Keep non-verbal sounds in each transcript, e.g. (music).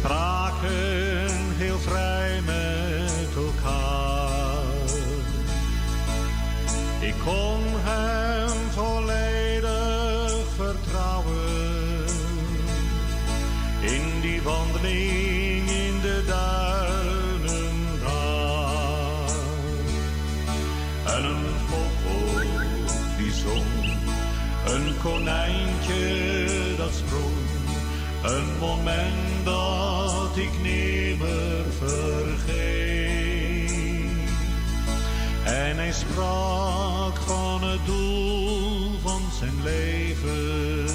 spraken heel vrij met elkaar. Ik kon hem volledig vertrouwen in die wandeling in de duinen daar. En een vogel die zong, een konijntje dat sprong, een moment dat ik nimmer vergeet. En hij sprak van het doel van zijn leven.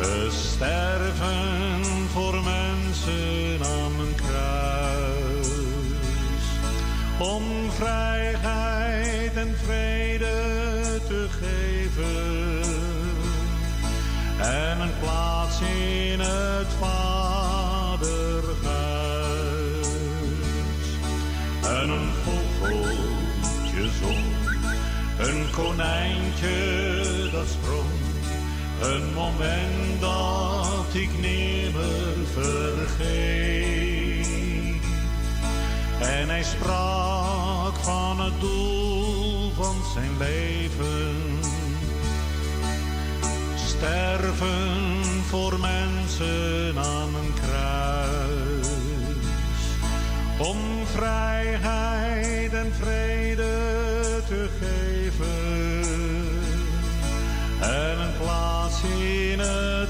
Te sterven voor mensen aan een kruis. Om vrijheid en vrede te geven. En een plaats in konijntje dat sprong. Een moment dat ik nimmer vergeet. En hij sprak van het doel van zijn leven. Sterven voor mensen aan een kruis. Om vrijheid en vrede te geven. In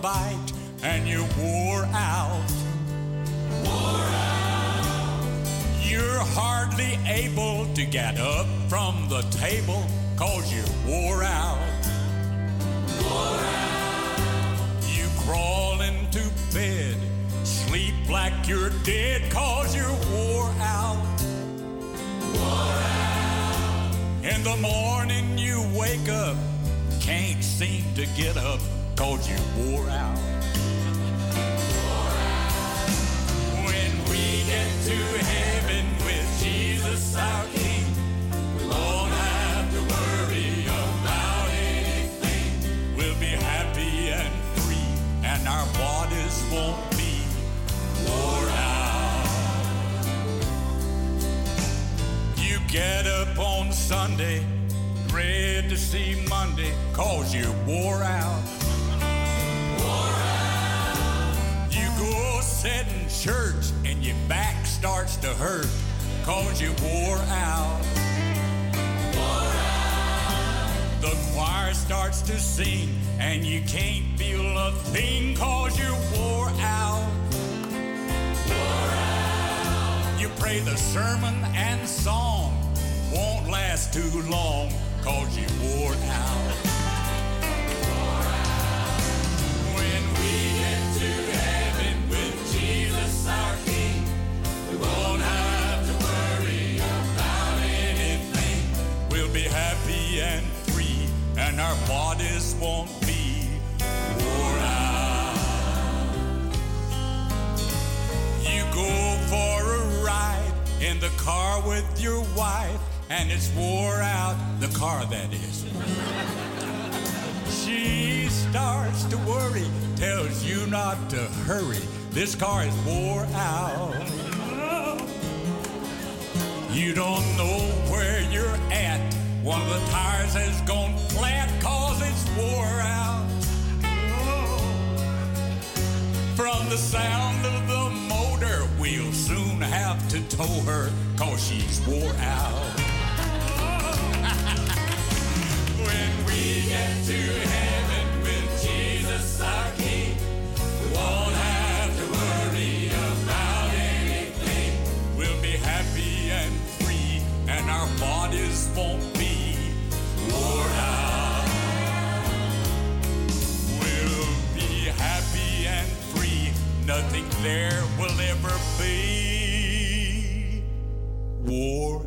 bite and you wore out. Wore out. You're hardly able to get up from the table cause you wore out. Wore out. You go sit in church and your back starts to hurt cause you wore out. Wore out. The choir starts to sing and you can't feel a thing cause you wore out. Wore out. You pray the sermon and song won't last too long cause you wore out. and it's wore out, the car that is. she starts to worry, tells you not to hurry. This car is wore out. You don't know where you're at. One of the tires has gone flat cause it's wore out. From the sound of the motor, we'll soon have to tow her cause she's wore out. won't be worn out. We'll be happy and free, nothing there will ever be war.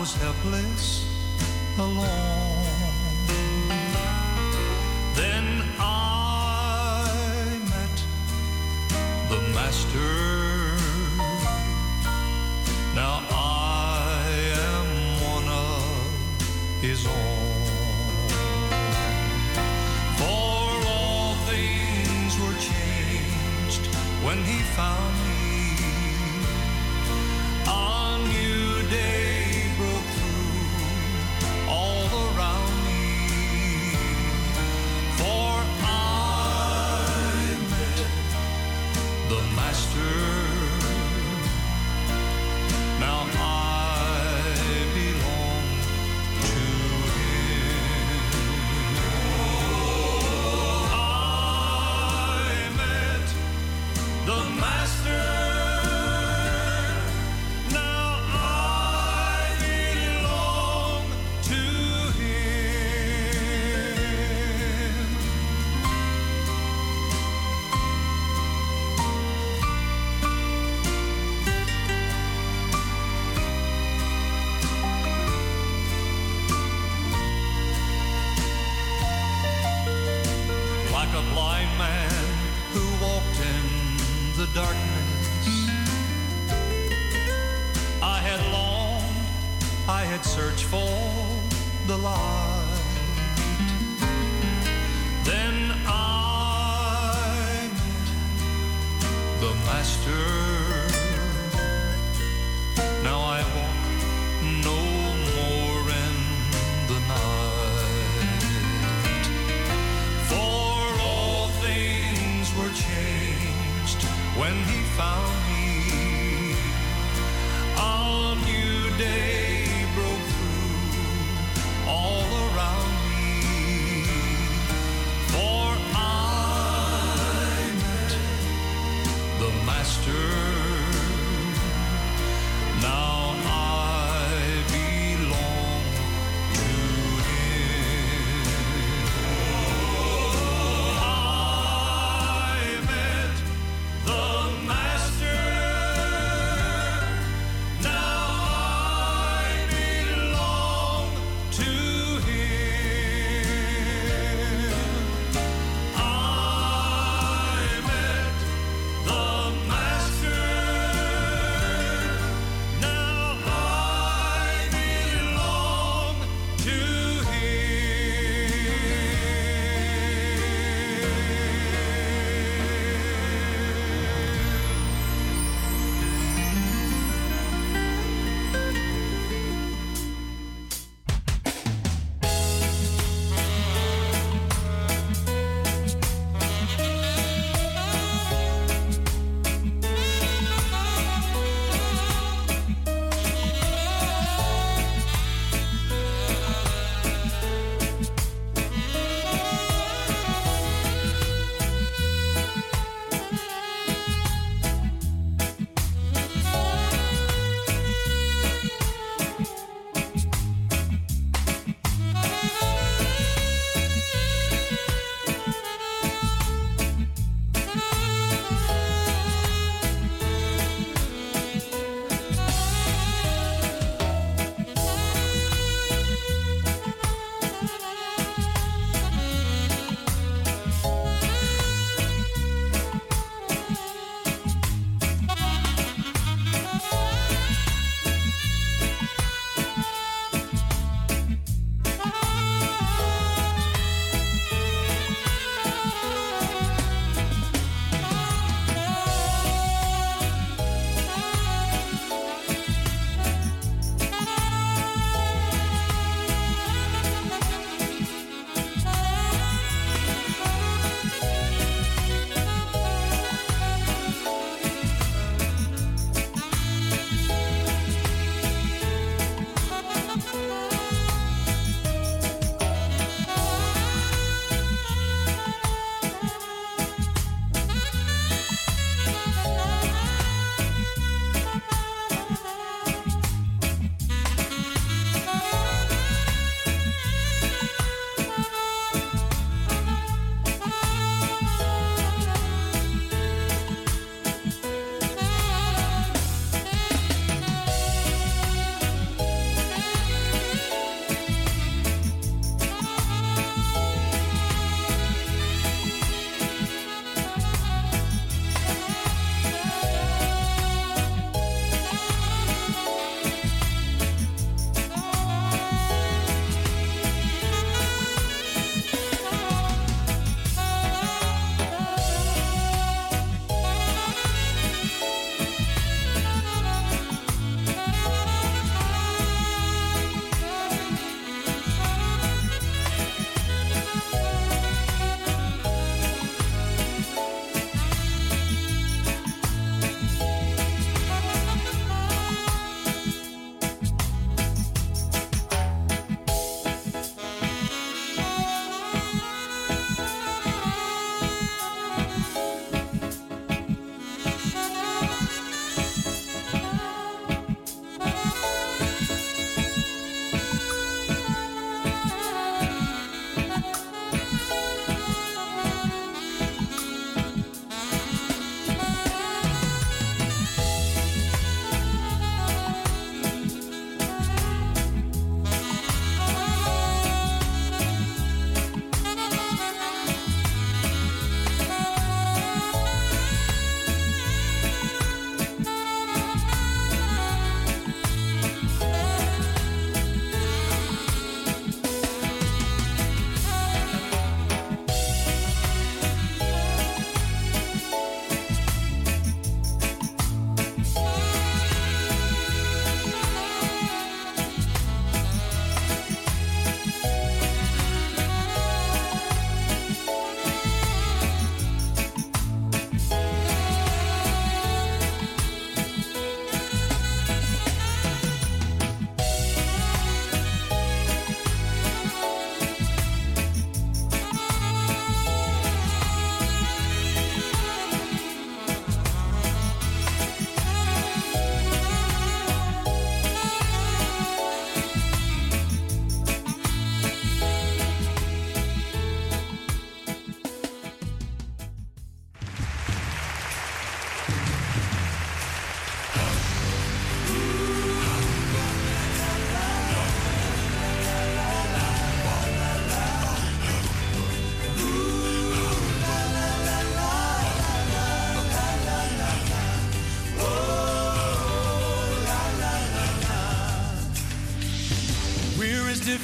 Was helpless, alone.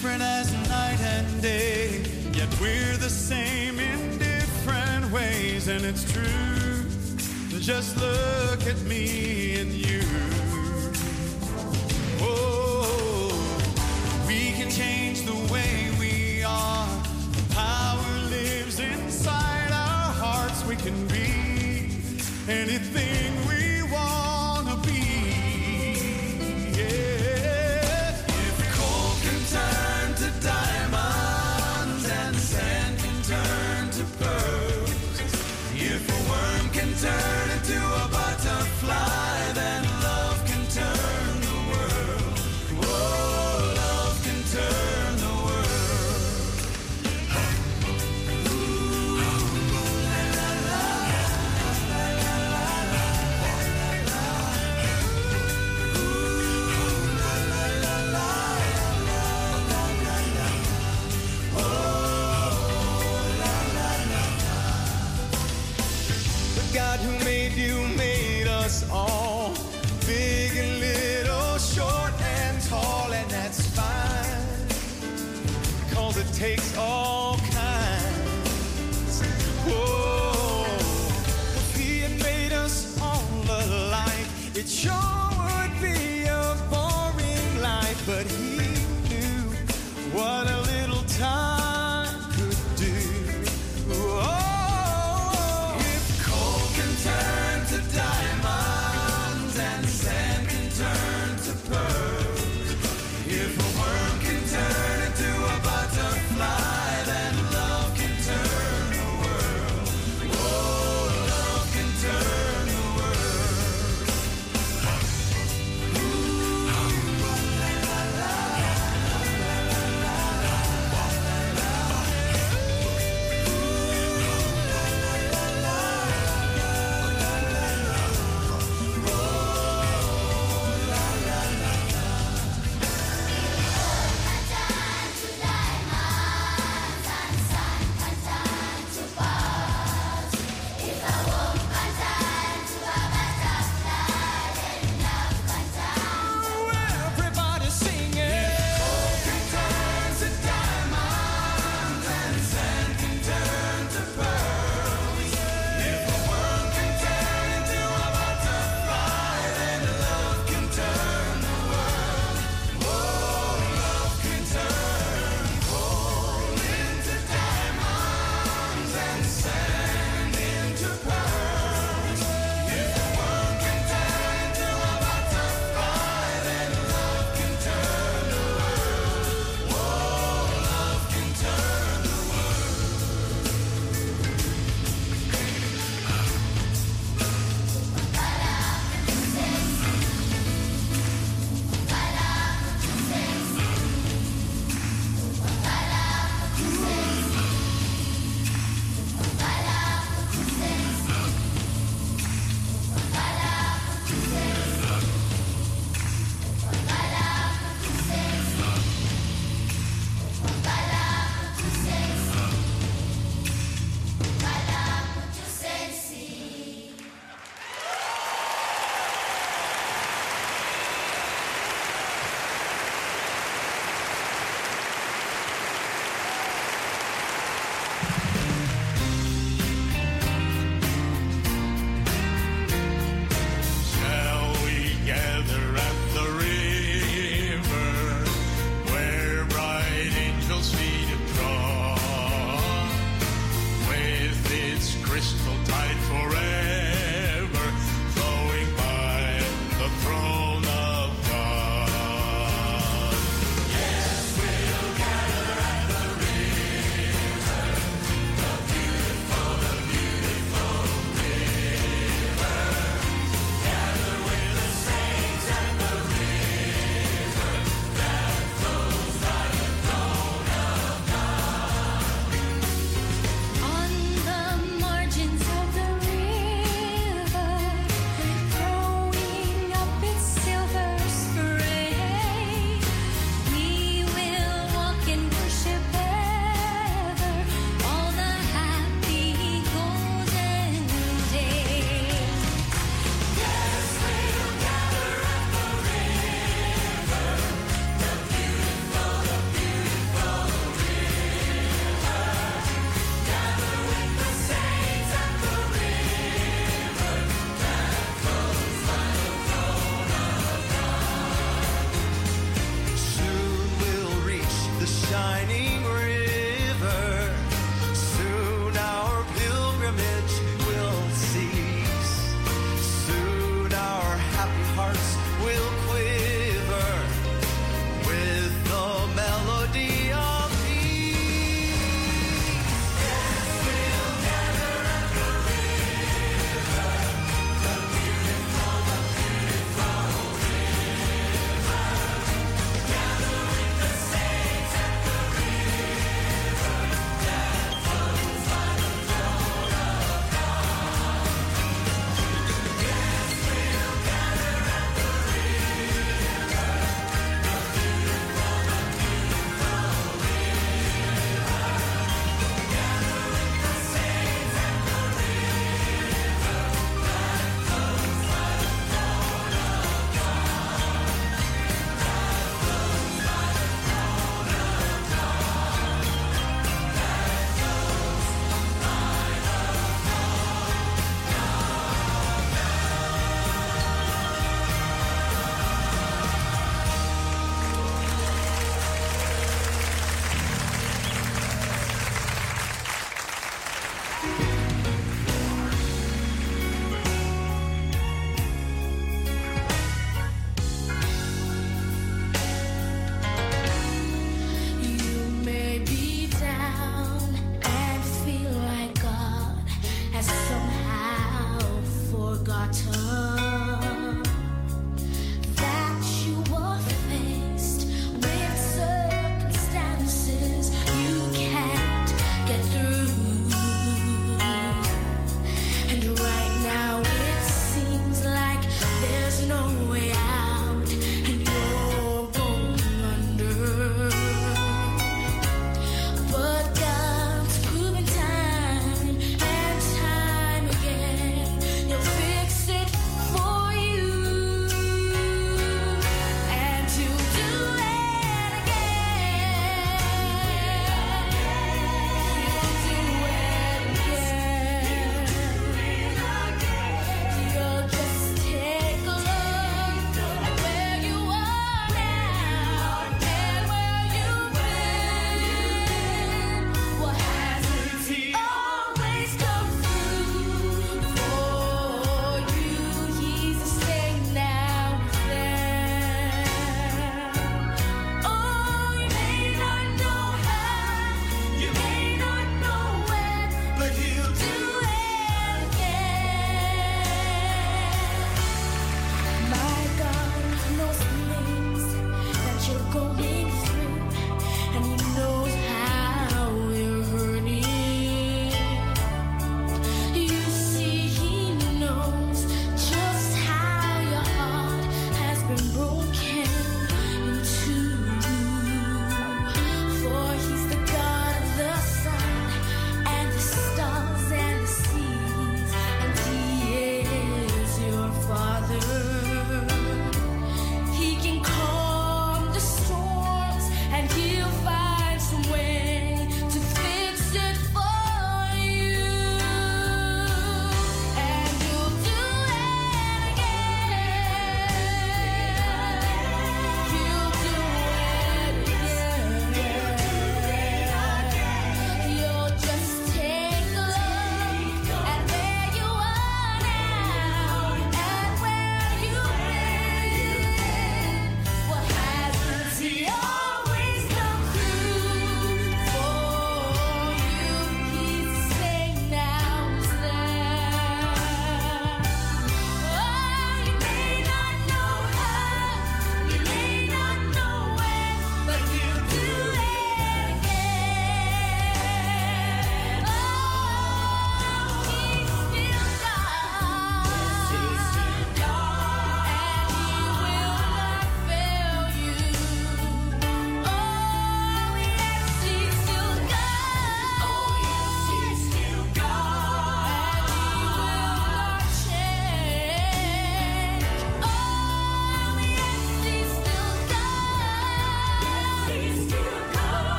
different as night and day, yet we're the same in different ways, and it's true. Just look.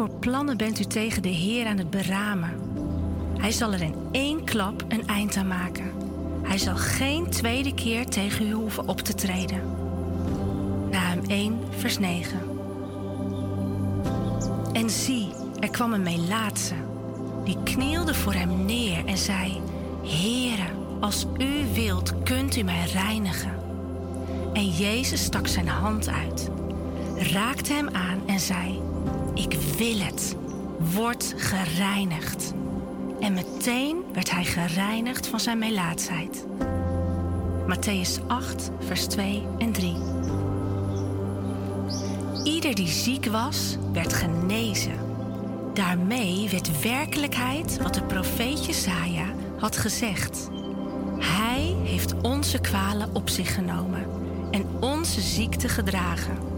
Voor plannen bent u tegen de Heer aan het beramen? Hij zal er in één klap een eind aan maken. Hij zal geen tweede keer tegen u hoeven op te treden. Nahum 1, vers 9. En zie, er kwam een Melaatse. Die knielde voor hem neer en zei: Heere, als u wilt, kunt u mij reinigen. En Jezus stak zijn hand uit, raakte hem aan en zei: Ik wil het, word gereinigd. En meteen werd hij gereinigd van zijn melaatsheid. Matthäus 8, vers 2 en 3. Ieder die ziek was, werd genezen. Daarmee werd werkelijkheid wat de profeet Jesaja had gezegd. Hij heeft onze kwalen op zich genomen en onze ziekte gedragen.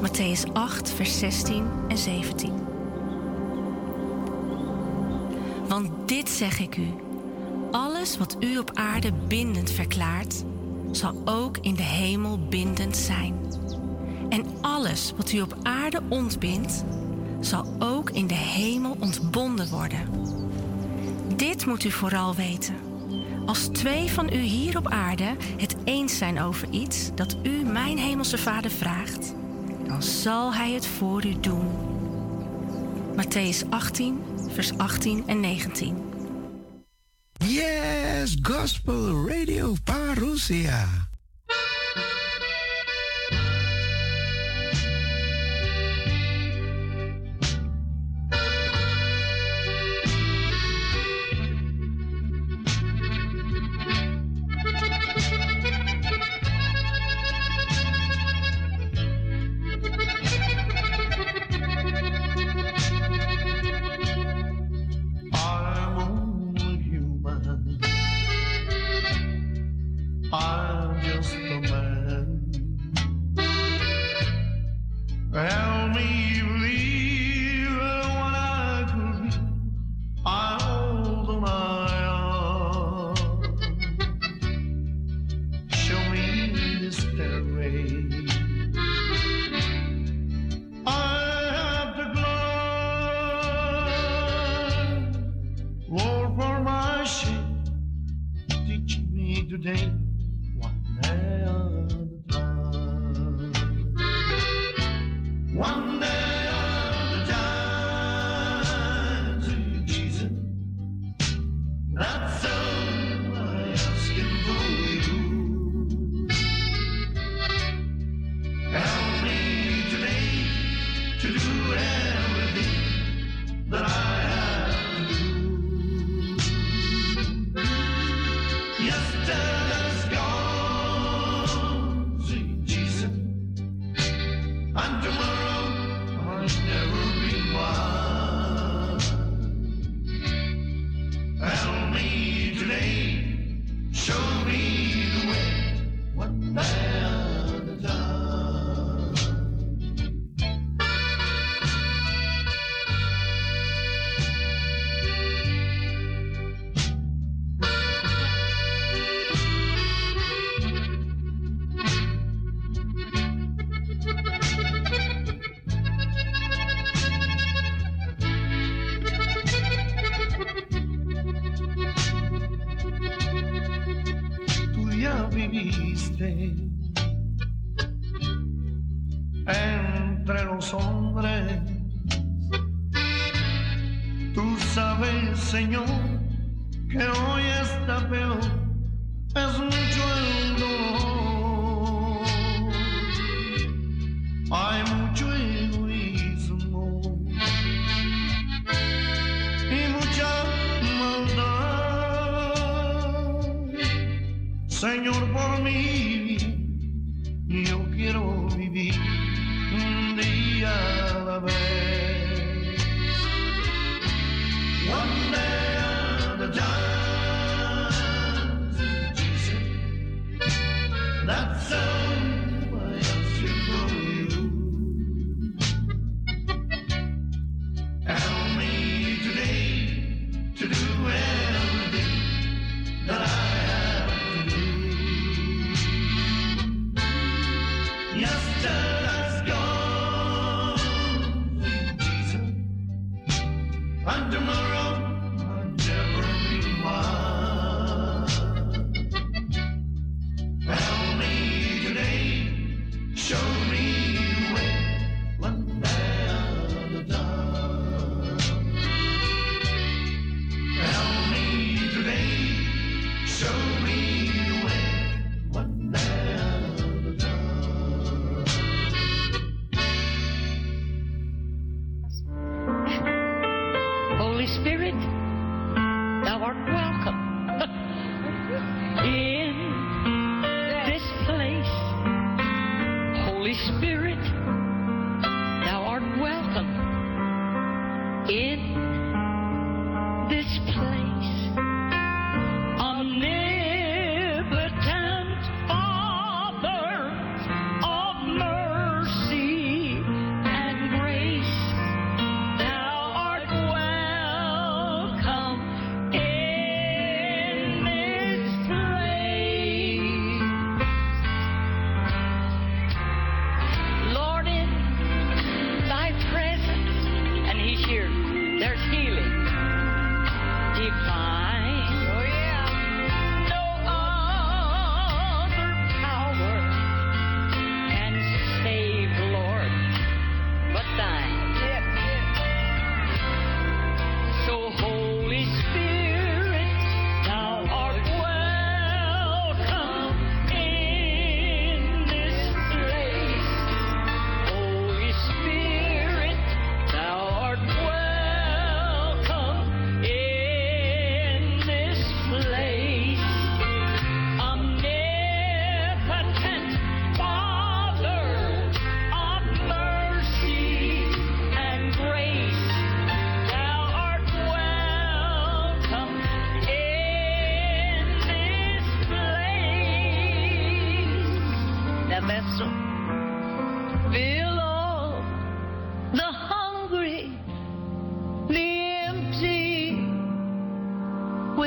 Matthäus 8, vers 16 en 17. Want dit zeg ik u: alles wat u op aarde bindend verklaart, zal ook in de hemel bindend zijn. En alles wat u op aarde ontbindt, zal ook in de hemel ontbonden worden. Dit moet u vooral weten. Als twee van u hier op aarde het eens zijn over iets dat u mijn hemelse Vader vraagt, zal hij het voor u doen. Matthäus 18, vers 18 en 19. Yes, Gospel Radio Parousia.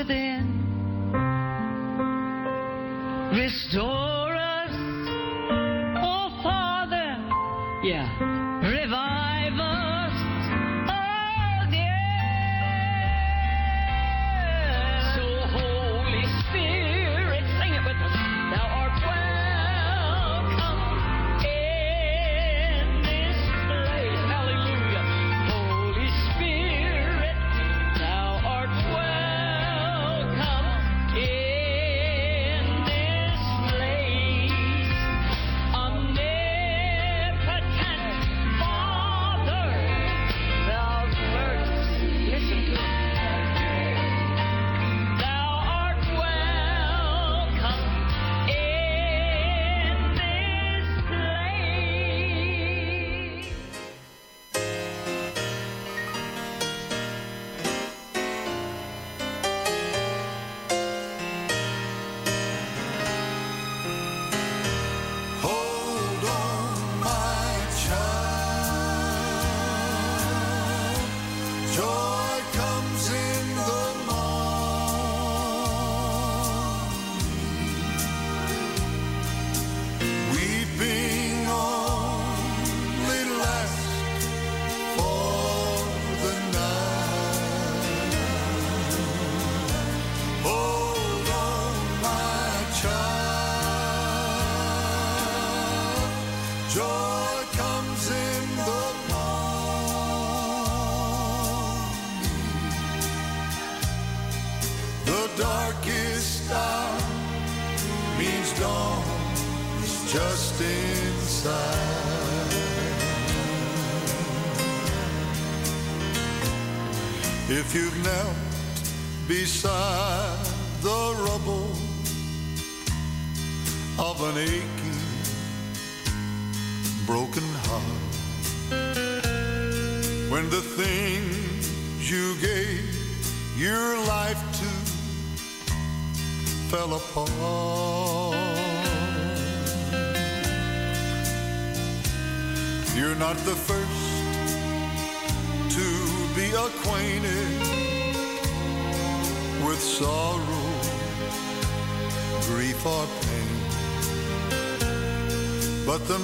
Within. Restore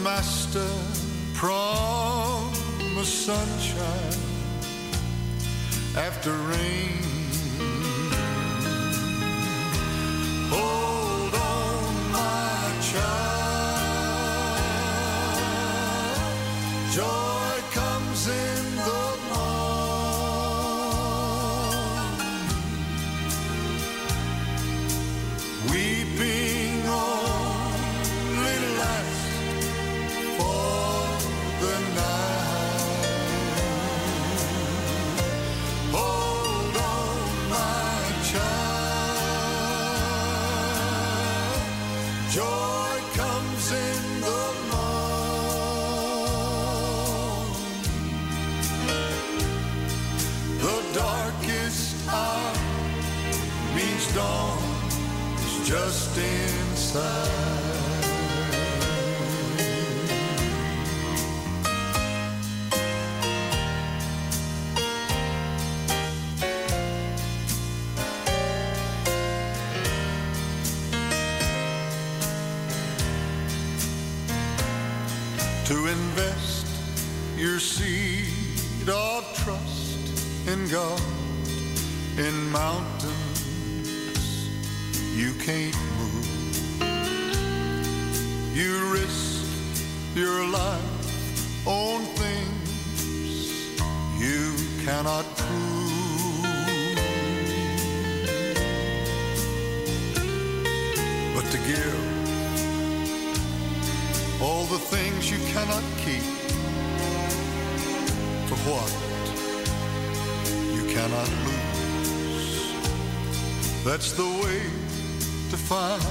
Master promised sunshine after rain. That's the way to find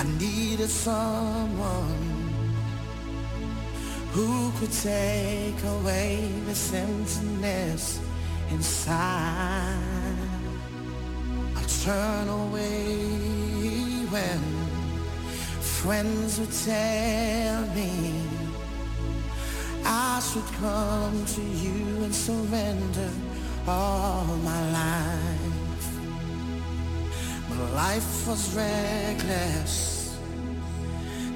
I needed someone who could take away the emptiness inside. I turn away when friends would tell me I should come to you and surrender all my life life was reckless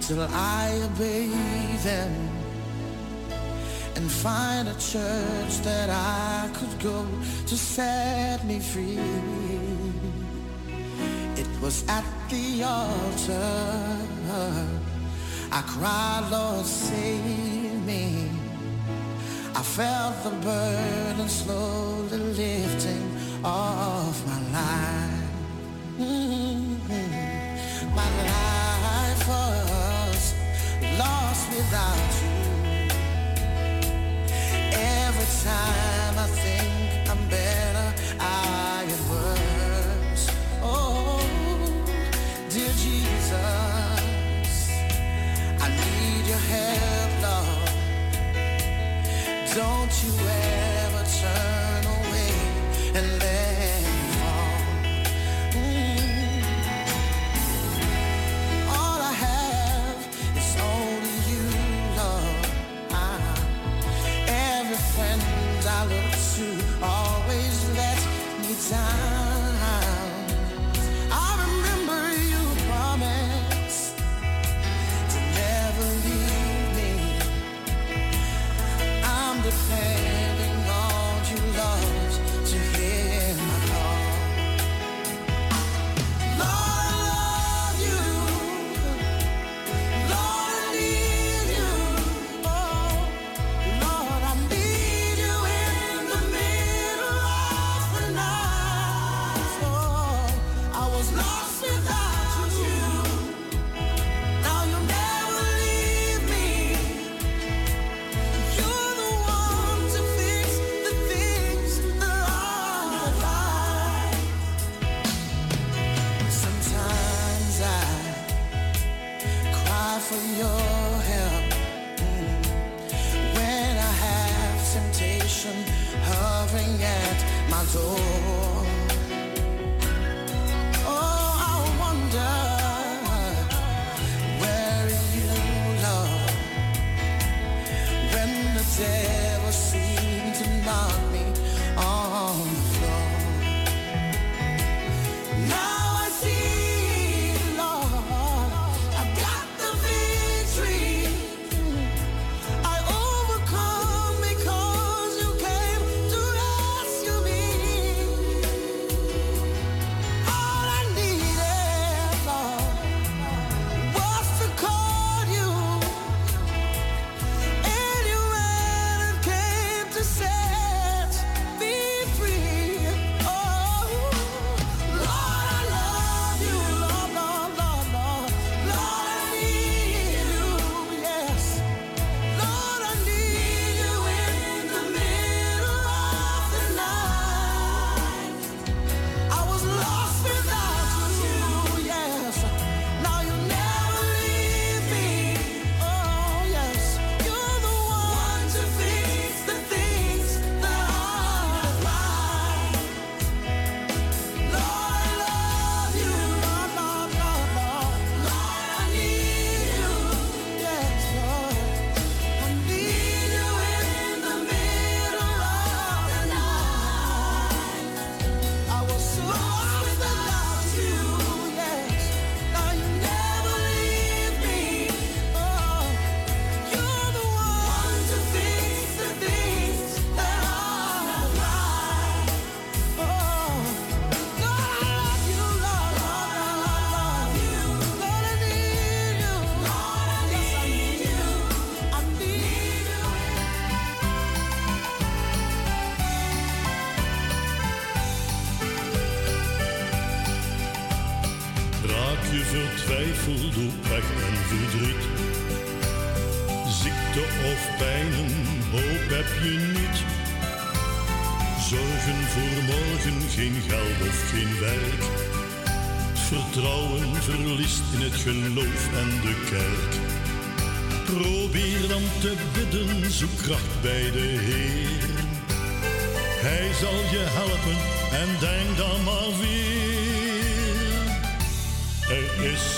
till I obeyed them and find a church that I could go to set me free. It was at the altar I cried, Lord, save me. I felt the burden slowly lifting off my life. My life was lost without you. Every time I think I'm better, I am worse. Oh, dear Jesus, I need your help, Lord. Don't you ever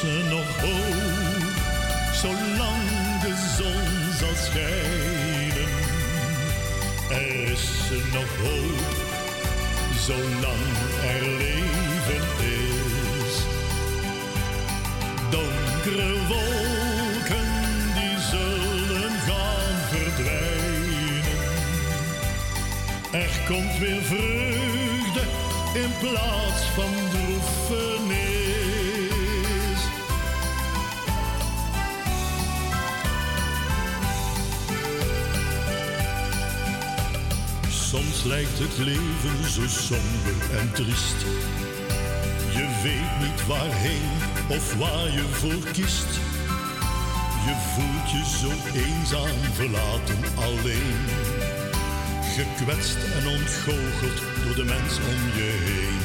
Is nog hoop, zolang de zon zal schijnen. Er is nog hoop, zolang er leven is. Donkere wolken, die zullen gaan verdwijnen. Er komt weer vreugde in plaats van lijkt het leven zo somber en triest. Je weet niet waarheen of waar je voor kiest. Je voelt je zo eenzaam, verlaten, alleen. Gekwetst en ontgoocheld door de mens om je heen.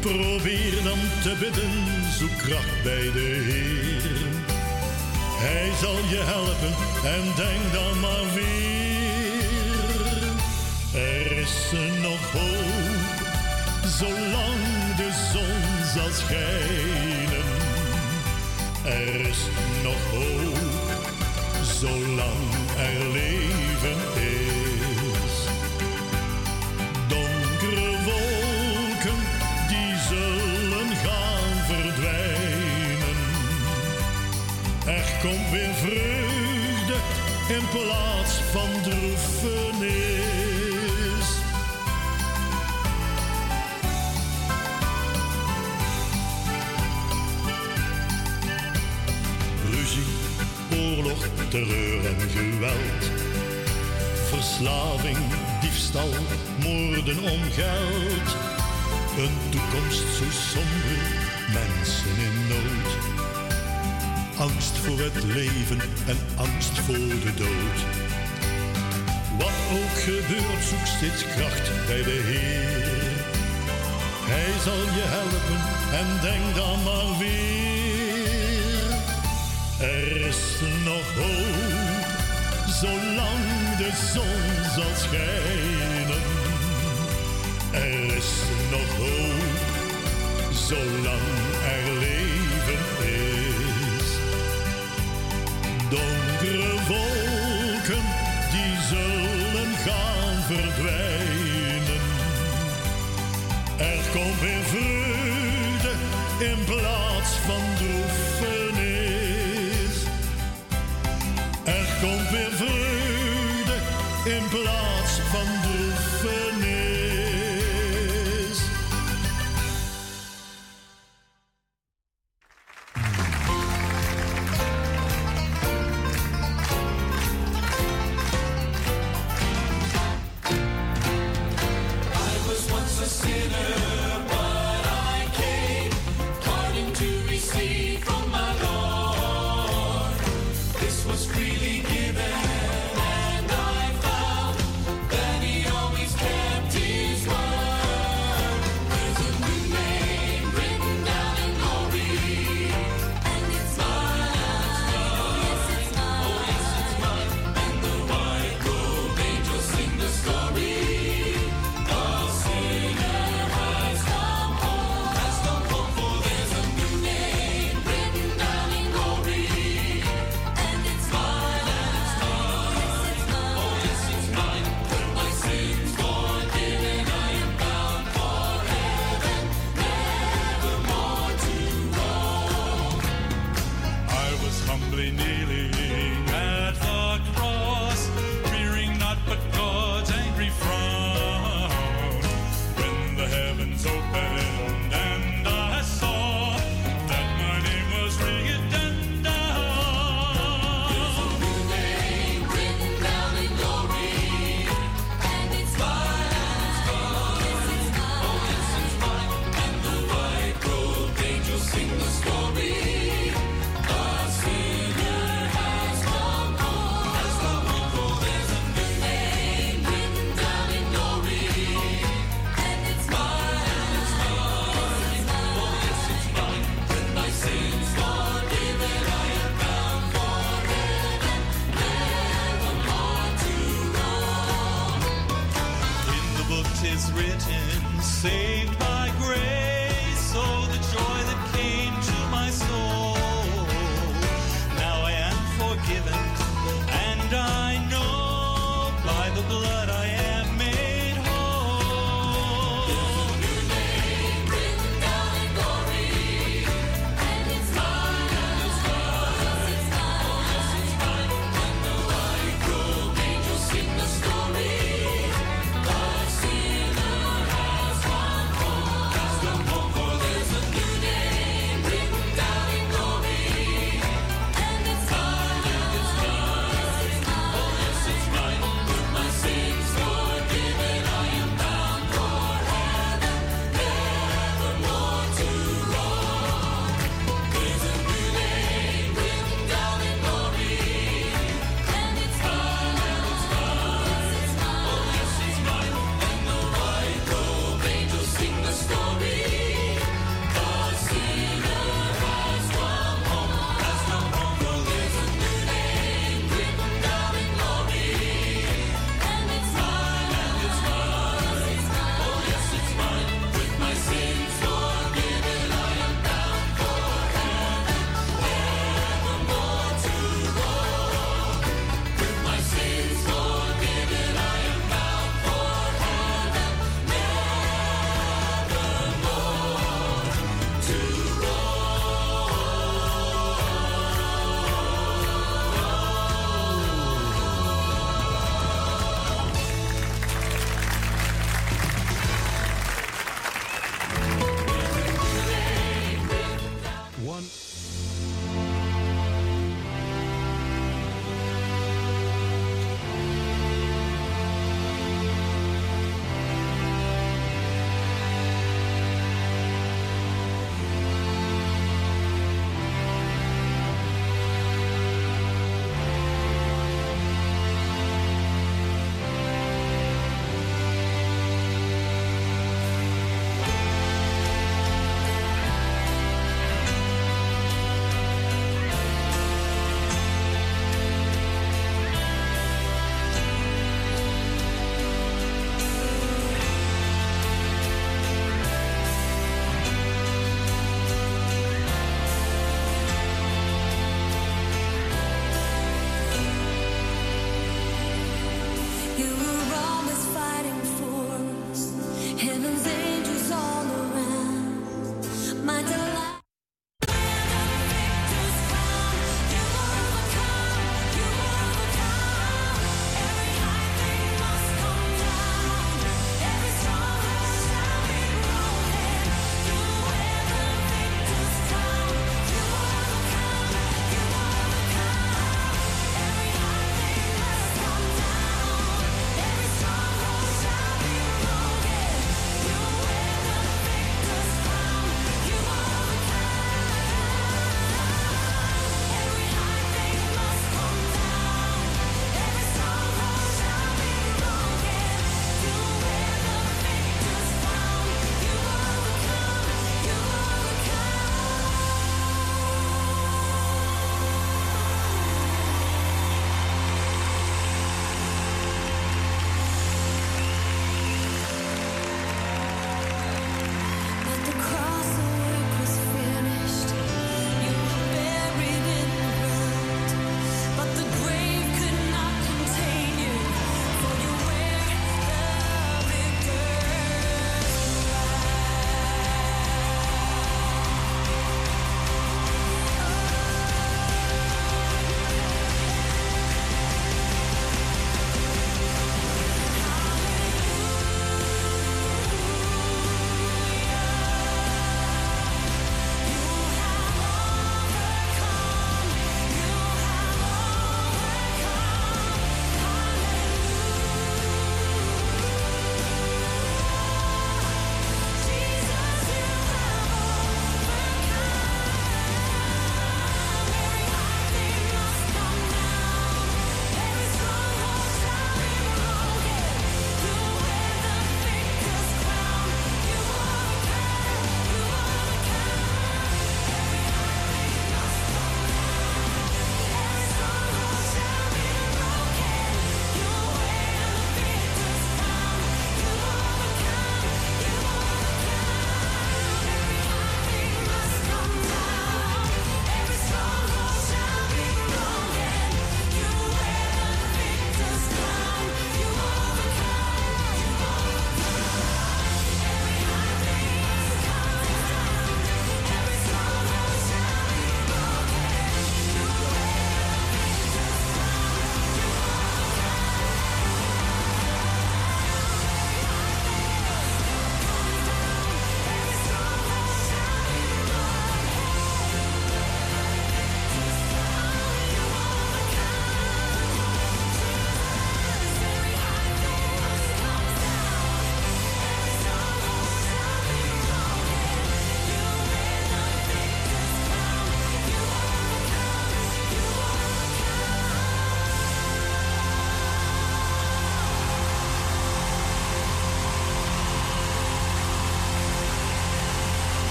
Probeer dan te bidden, zoek kracht bij de Heer. Hij zal je helpen en denk dan maar weer. Er is nog hoop, zolang de zon zal schijnen. Er is nog hoop, zolang er leven is. Donkere wolken, die zullen gaan verdwijnen. Er komt weer vreugde in plaats van droefenis. Terreur en geweld. Verslaving, diefstal, moorden om geld. Een toekomst zo somber, mensen in nood. Angst voor het leven en angst voor de dood. Wat ook gebeurt, zoek steeds kracht bij de Heer. Hij zal je helpen en denk dan maar weer. Er is nog hoop, zolang de zon zal schijnen. Er is nog hoop, zolang er leven is. Donkere wolken, die zullen gaan verdwijnen. Er komt weer vreugde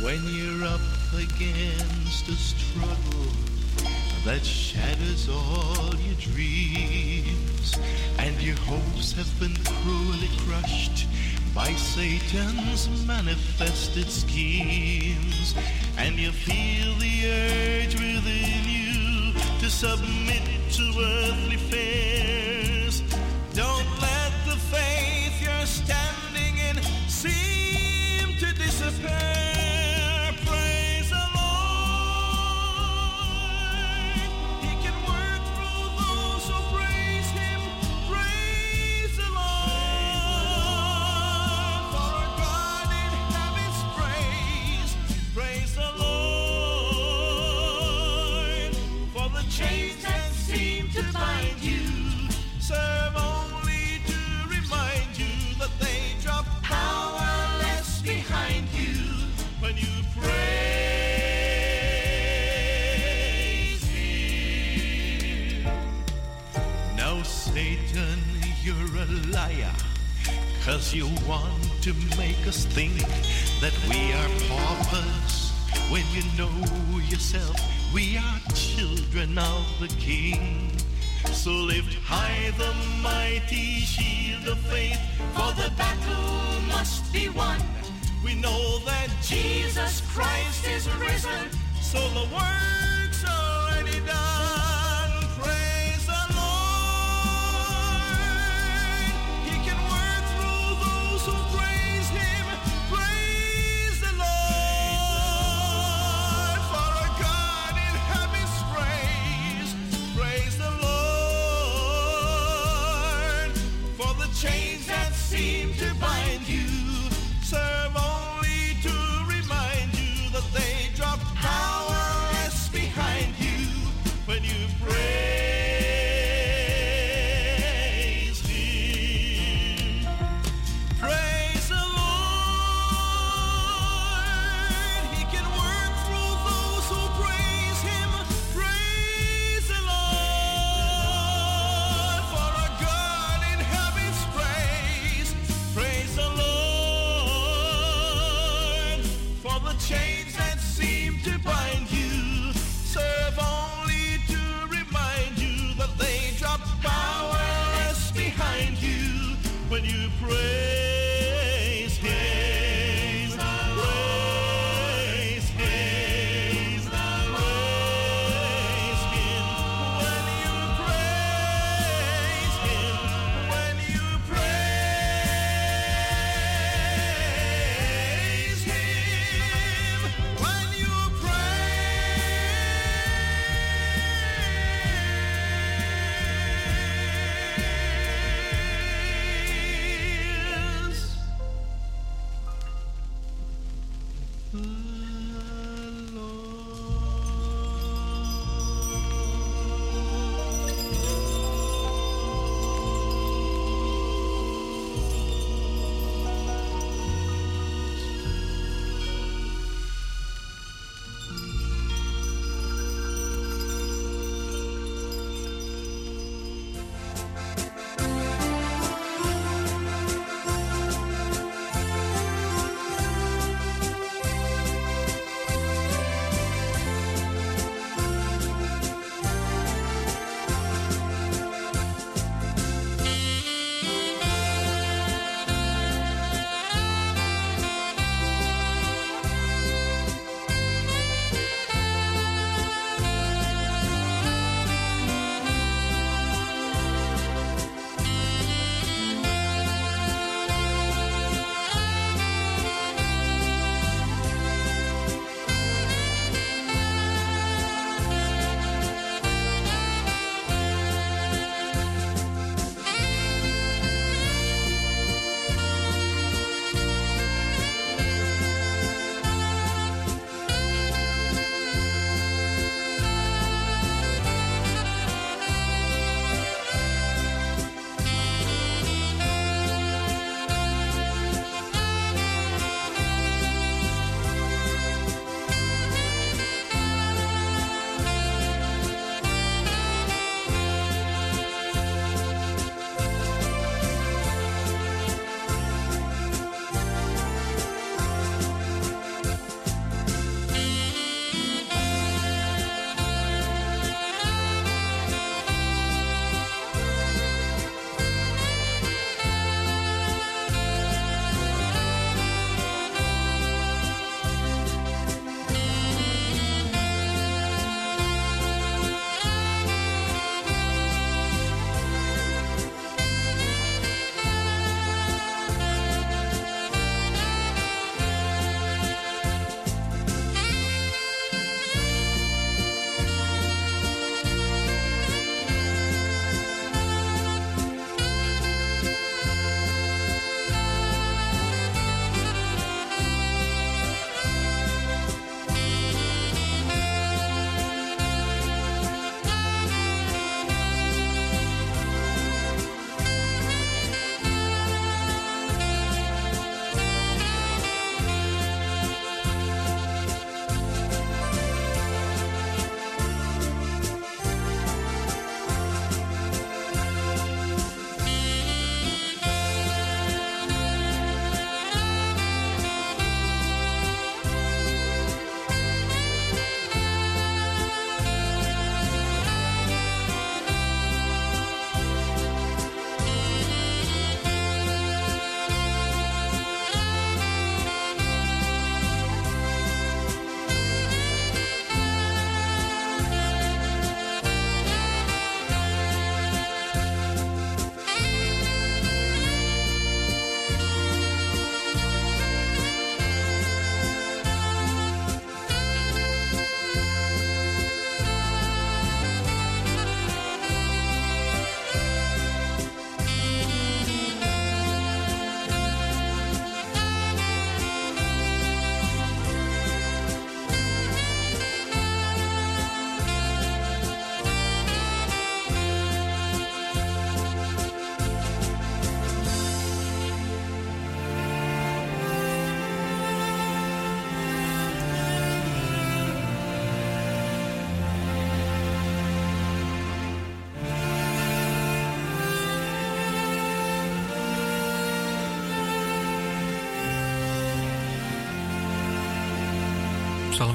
When you're up against a struggle that shatters all your dreams, and your hopes have been cruelly crushed by Satan's manifested schemes, and you feel the urge within you to submit to earthly fear?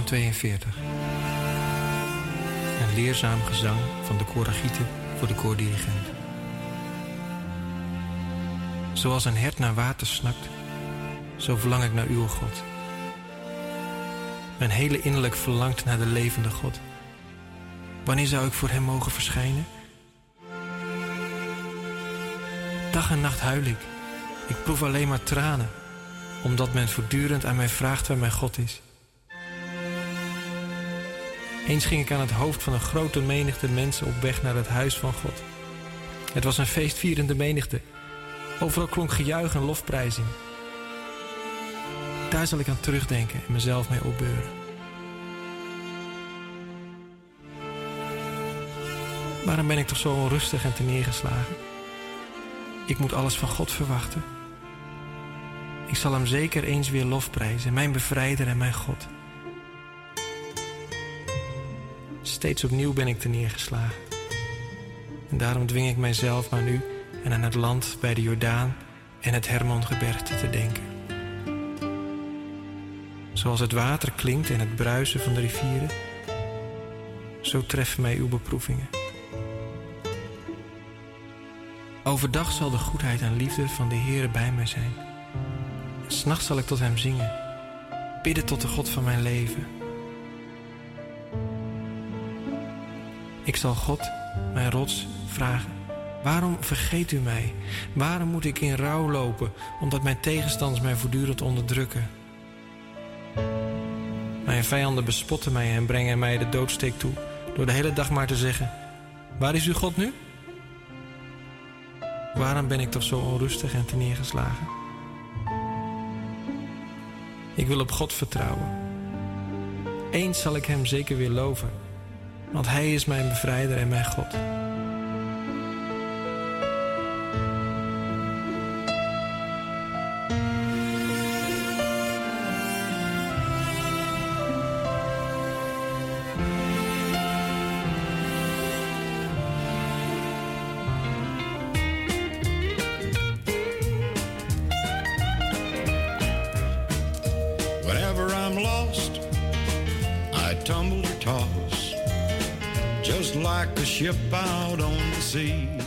Psalm 42. Een leerzaam gezang van de koragieten voor de koordirigent. Zoals een hert naar water snakt, zo verlang ik naar uw God. Mijn hele innerlijk verlangt naar de levende God. Wanneer zou ik voor hem mogen verschijnen? Dag en nacht huil ik. Ik proef alleen maar tranen, omdat men voortdurend aan mij vraagt waar mijn God is. Eens ging ik aan het hoofd van een grote menigte mensen op weg naar het huis van God. Het was een feestvierende menigte. Overal klonk gejuich en lofprijzing. Daar zal ik aan terugdenken en mezelf mee opbeuren. Waarom ben ik toch zo onrustig en neergeslagen? Ik moet alles van God verwachten. Ik zal hem zeker eens weer lofprijzen, mijn bevrijder en mijn God. Steeds opnieuw ben ik te neergeslagen. En daarom dwing ik mijzelf maar nu en aan het land bij de Jordaan en het Hermongebergte te denken. Zoals het water klinkt en het bruisen van de rivieren, zo treffen mij uw beproevingen. Overdag zal de goedheid en liefde van de Heere bij mij zijn. En s'nachts zal ik tot hem zingen, bidden tot de God van mijn leven. Ik zal God, mijn rots, vragen. Waarom vergeet u mij? Waarom moet ik in rouw lopen, omdat mijn tegenstanders mij voortdurend onderdrukken? Mijn vijanden bespotten mij en brengen mij de doodsteek toe, door de hele dag maar te zeggen: Waar is uw God nu? Waarom ben ik toch zo onrustig en neergeslagen? Ik wil op God vertrouwen. Eens zal ik Hem zeker weer loven, want Hij is mijn bevrijder en mijn God. see.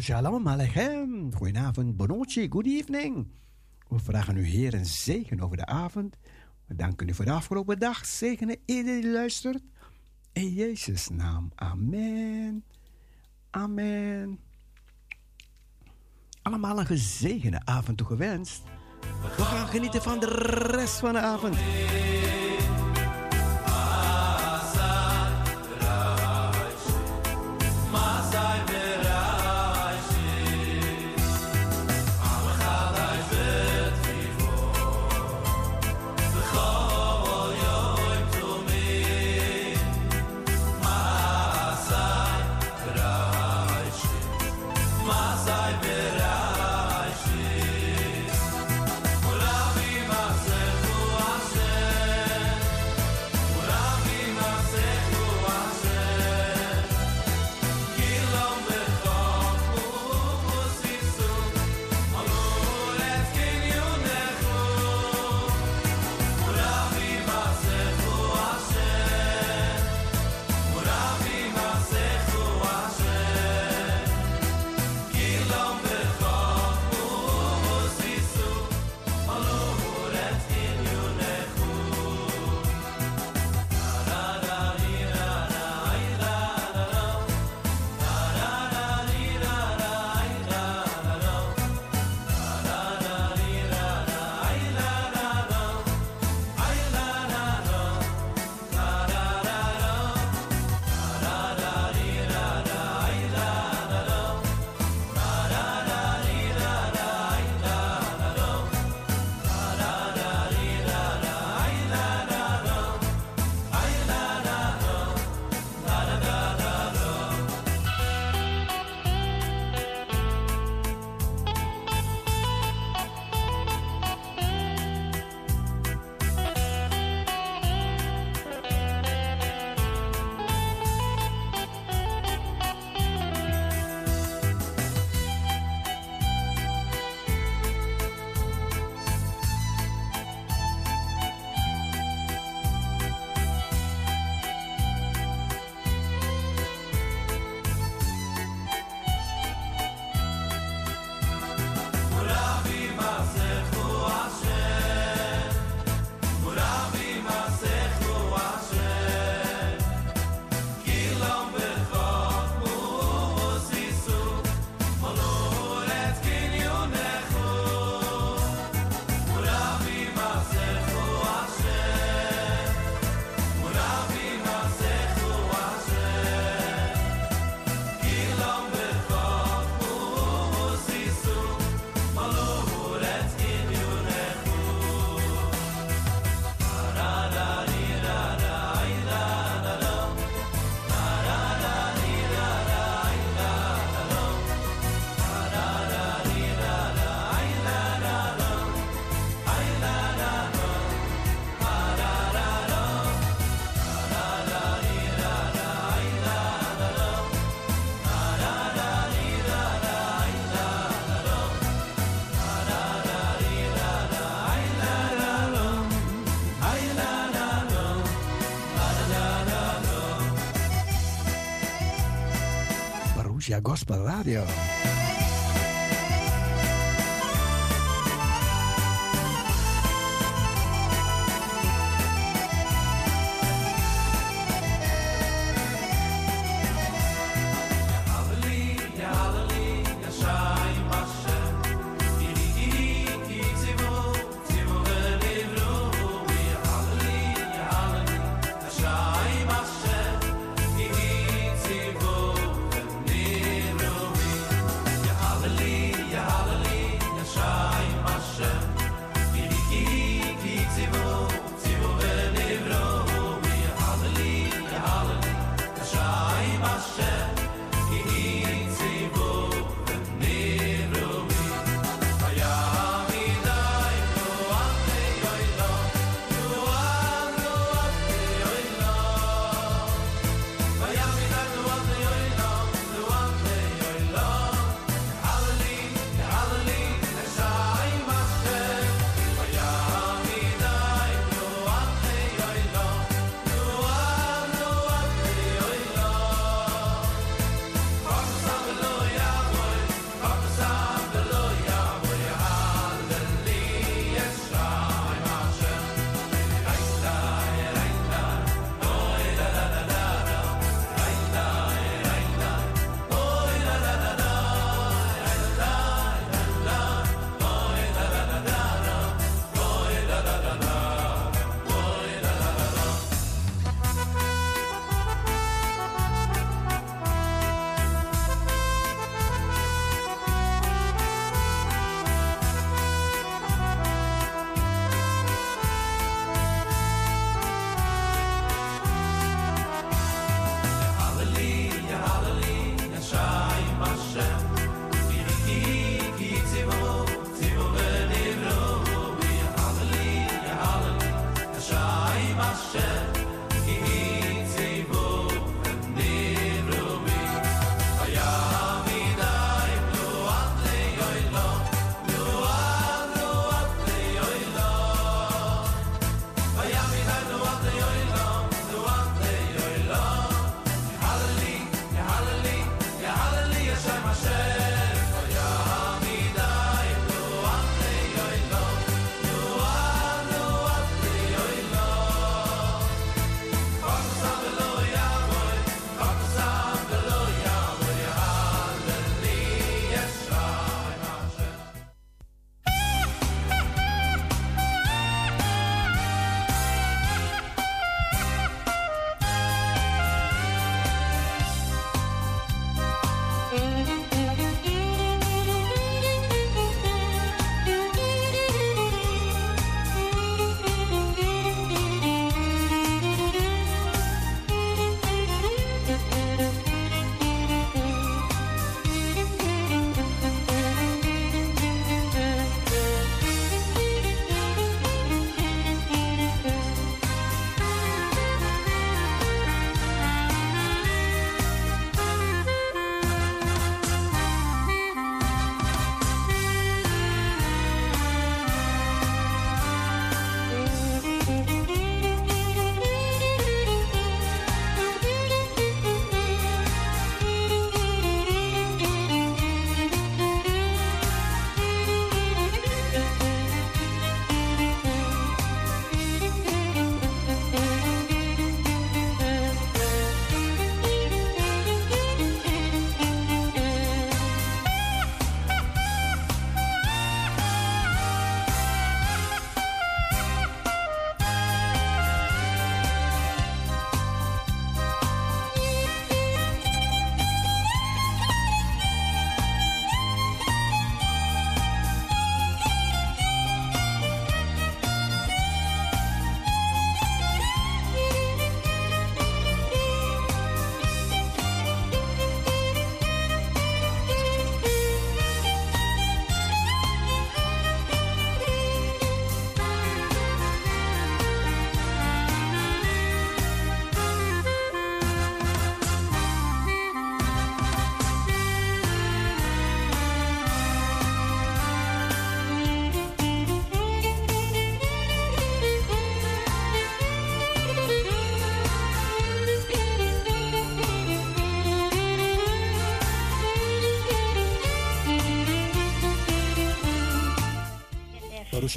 Shalom Alechem. Goedenavond, Bonochi, good evening. We vragen u Heer een zegen over de avond. We danken u voor de afgelopen dag. Zegenen iedereen die luistert. In Jezus' naam. Amen. Amen. Allemaal een gezegende avond toegewenst. We gaan genieten van de rest van de avond. Gospel Radio.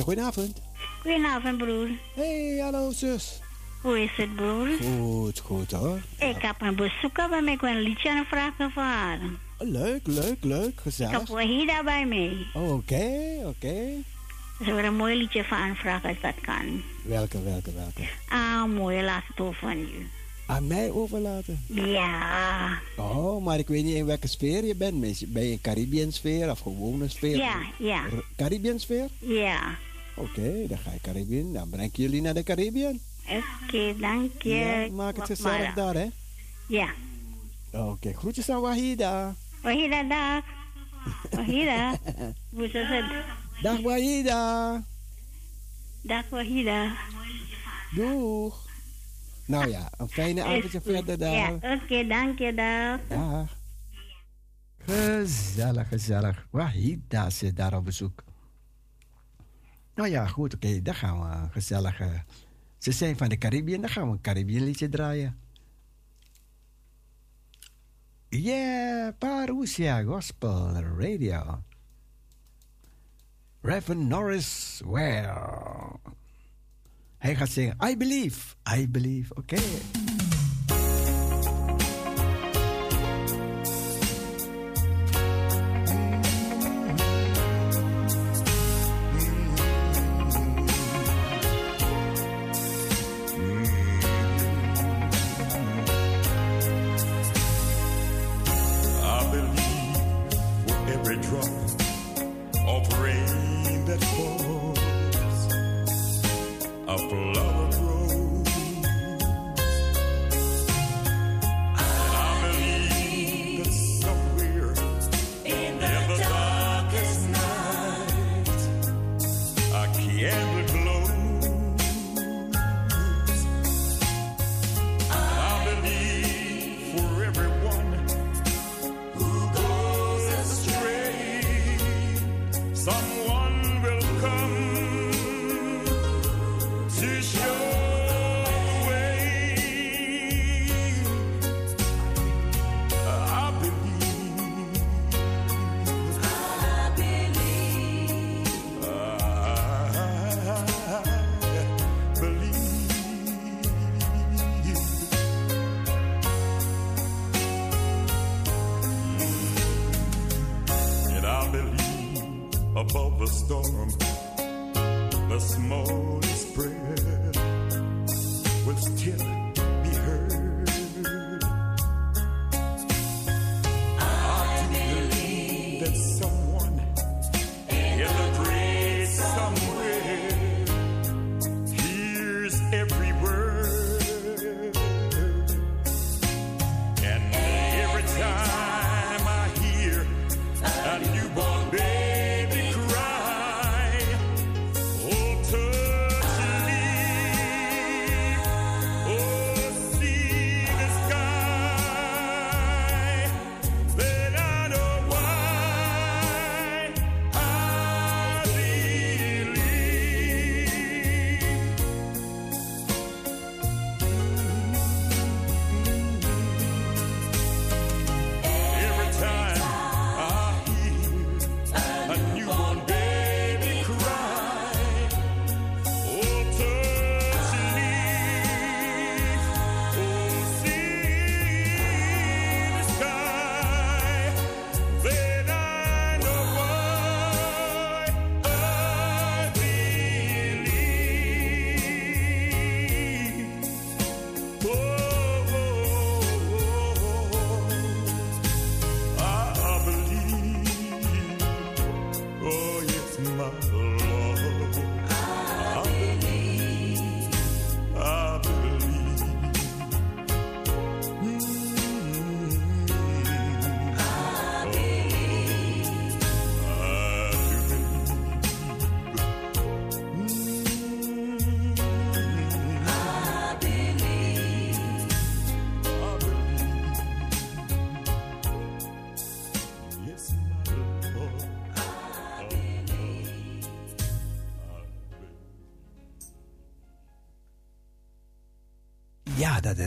Goedenavond. Goedenavond, broer. Hey, hallo zus. Hoe is het, broer? Goed, goed hoor. Ik heb een bezoeker bij mij. Ik wil een liedje aan vragen voor haar. Leuk, leuk, leuk, Ik gezellig. heb Wahida bij mij. Oké, oké. Dus ik wil een mooi liedje van aanvragen als dat kan. Welke, welke, welke? Ah, mooi. Laat het over van u. Aan mij overlaten? Ja. Oh, maar ik weet niet in welke sfeer je bent. Ben je in Caribbean sfeer of gewone sfeer? Ja, ja. Caribbean sfeer? Ja. Oké, dan ga je Caribbean. Dan breng ik jullie naar de Caribbean. Oké, dank je. Ja, maak het gezellig daar, hè? Ja. Oké, groetjes aan Wahida. Wahida, dag. Wahida. (laughs) Hoe is het? Dag Wahida. Dag, Wahida. Doeg. Nou ja, een fijne avondje verder daar. Ja, oké, dank je, dag. Ja. Gezellig, gezellig. Wahida zit daar op bezoek. Nou ja, goed, oké. dan gaan we een gezellige... Ze zijn van de Caribbean, dan gaan we een Caribbean liedje draaien. Yeah, Parousia Gospel Radio. Reverend Norris Ware. Hij gaat zingen, I believe, I believe. Oké. I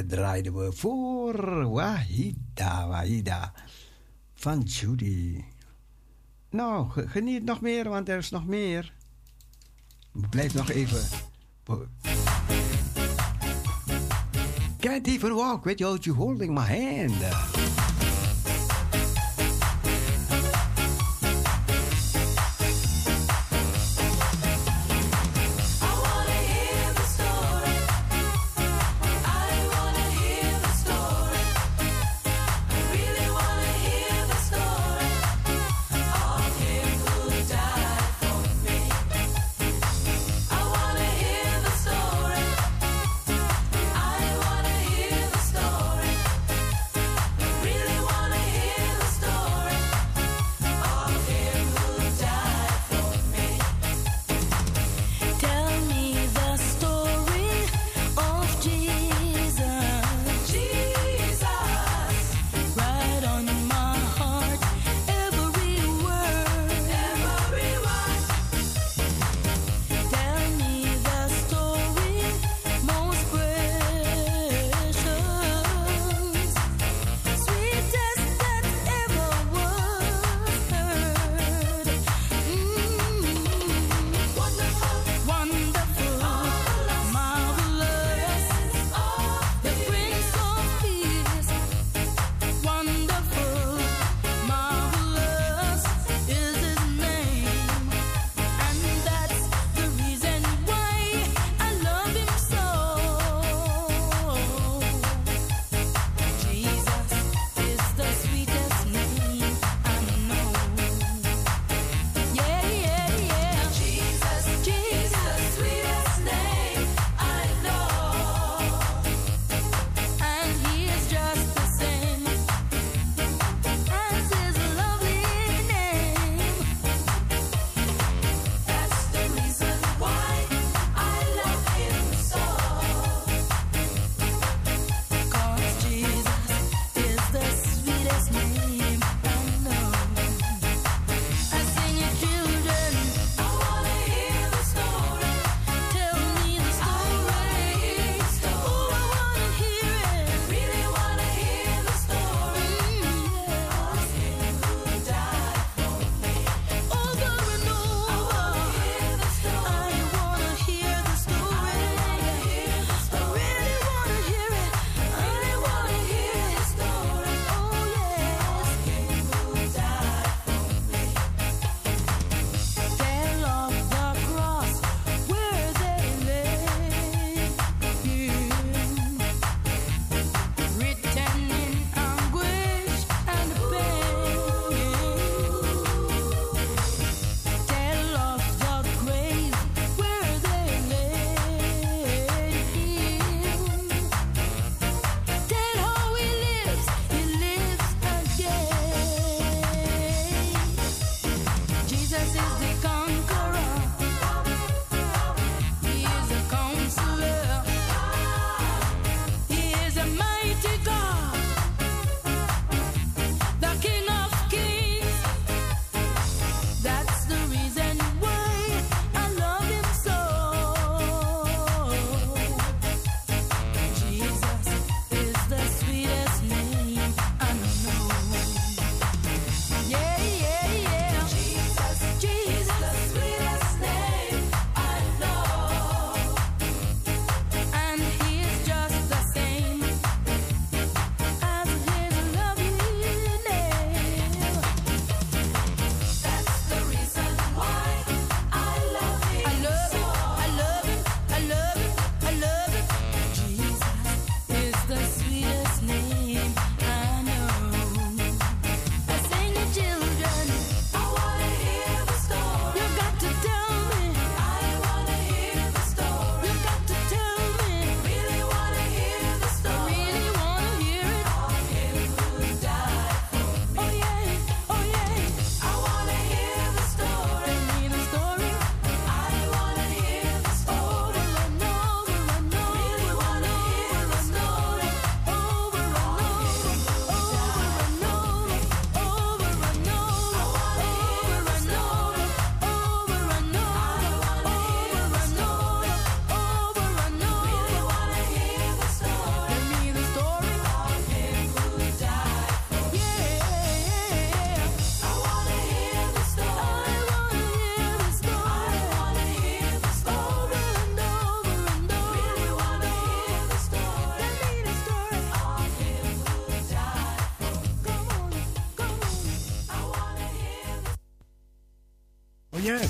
draaiden we voor Wahida, Wahida. Van Judy. Nou, ge- geniet nog meer, want er is nog meer. Blijf nog even. Can't even walk without you holding my hand.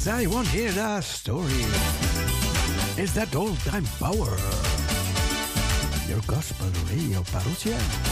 I want to hear the story. Is that old time power? Your gospel radio parousia.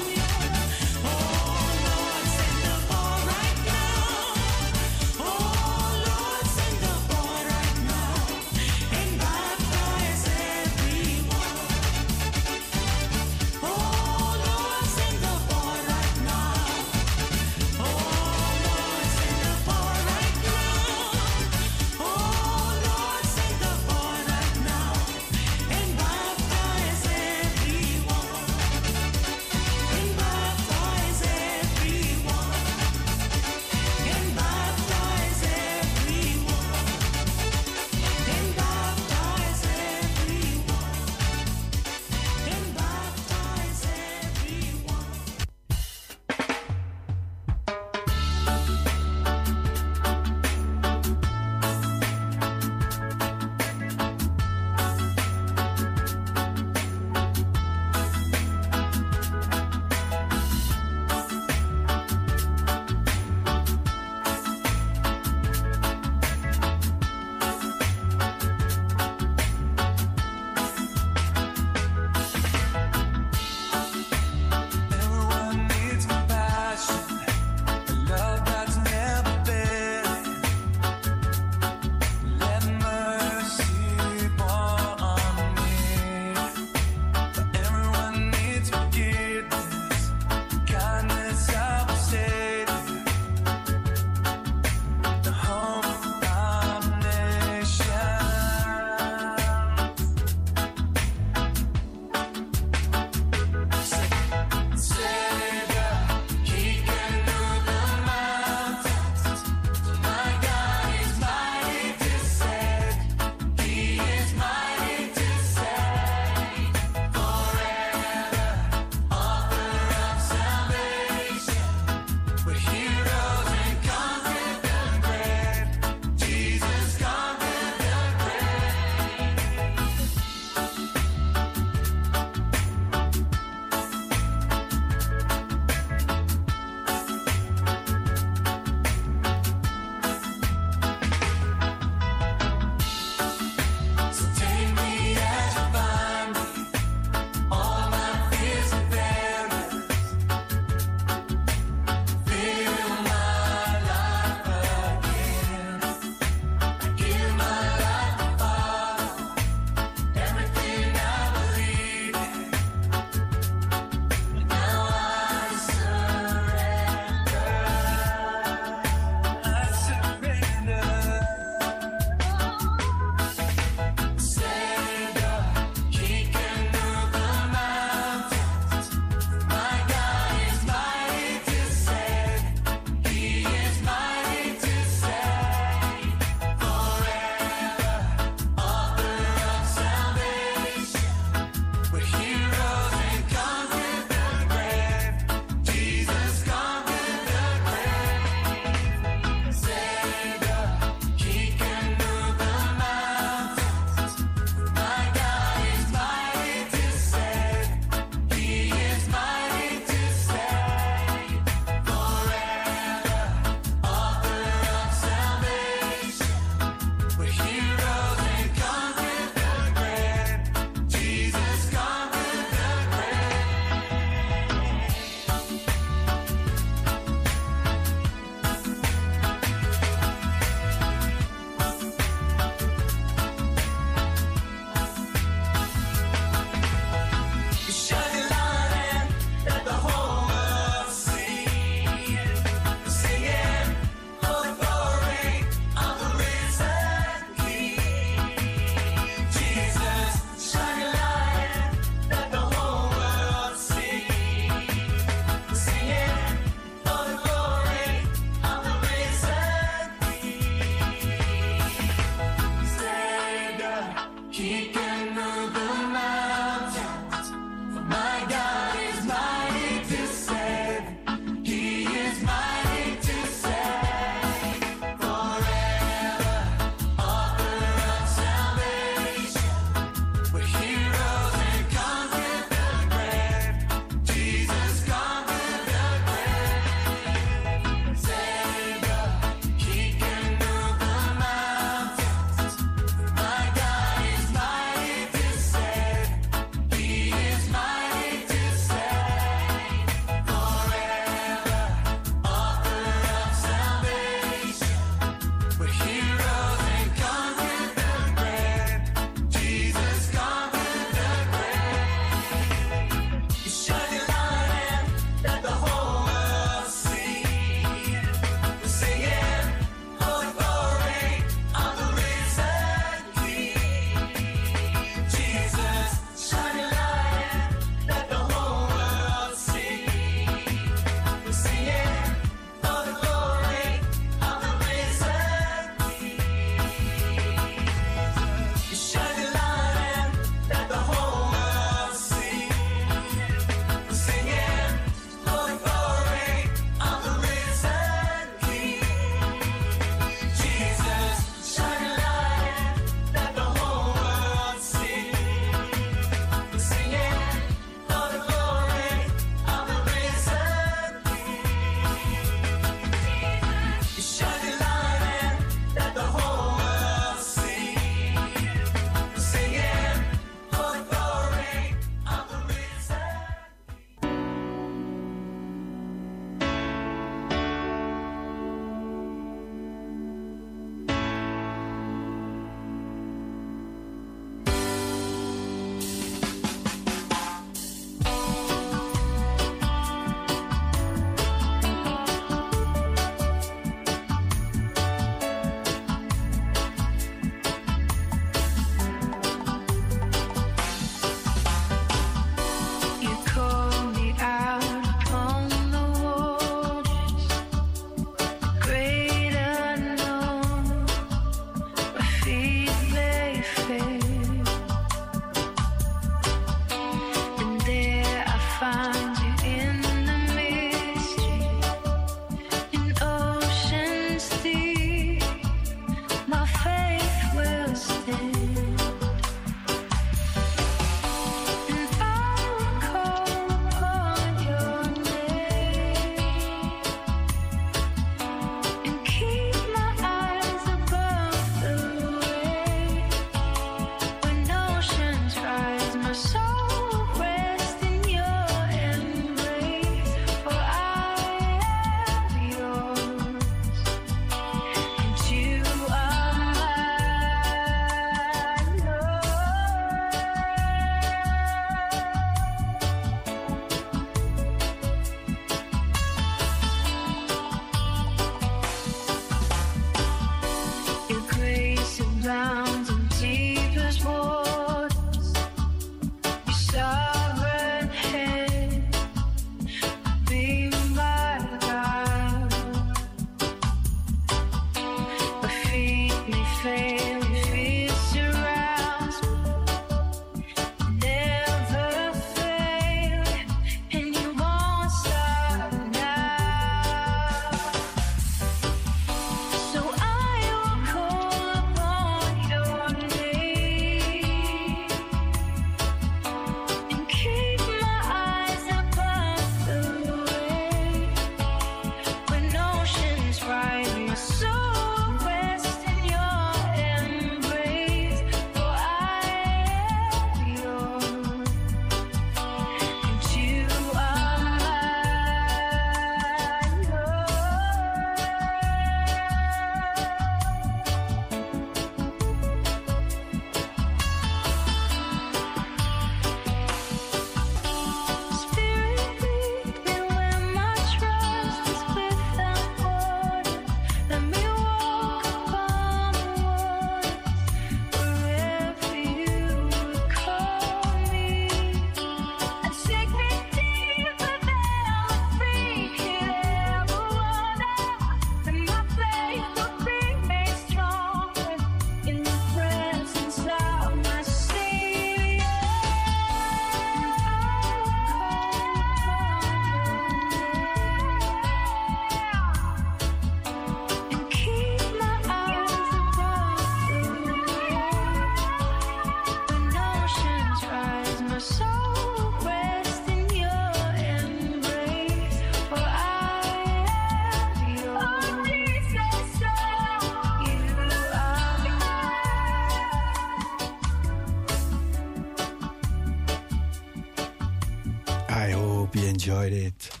Enjoyed it.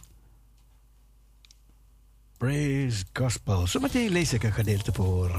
Praise Gospel. Zometeen lees ik een gedeelte voor.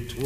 It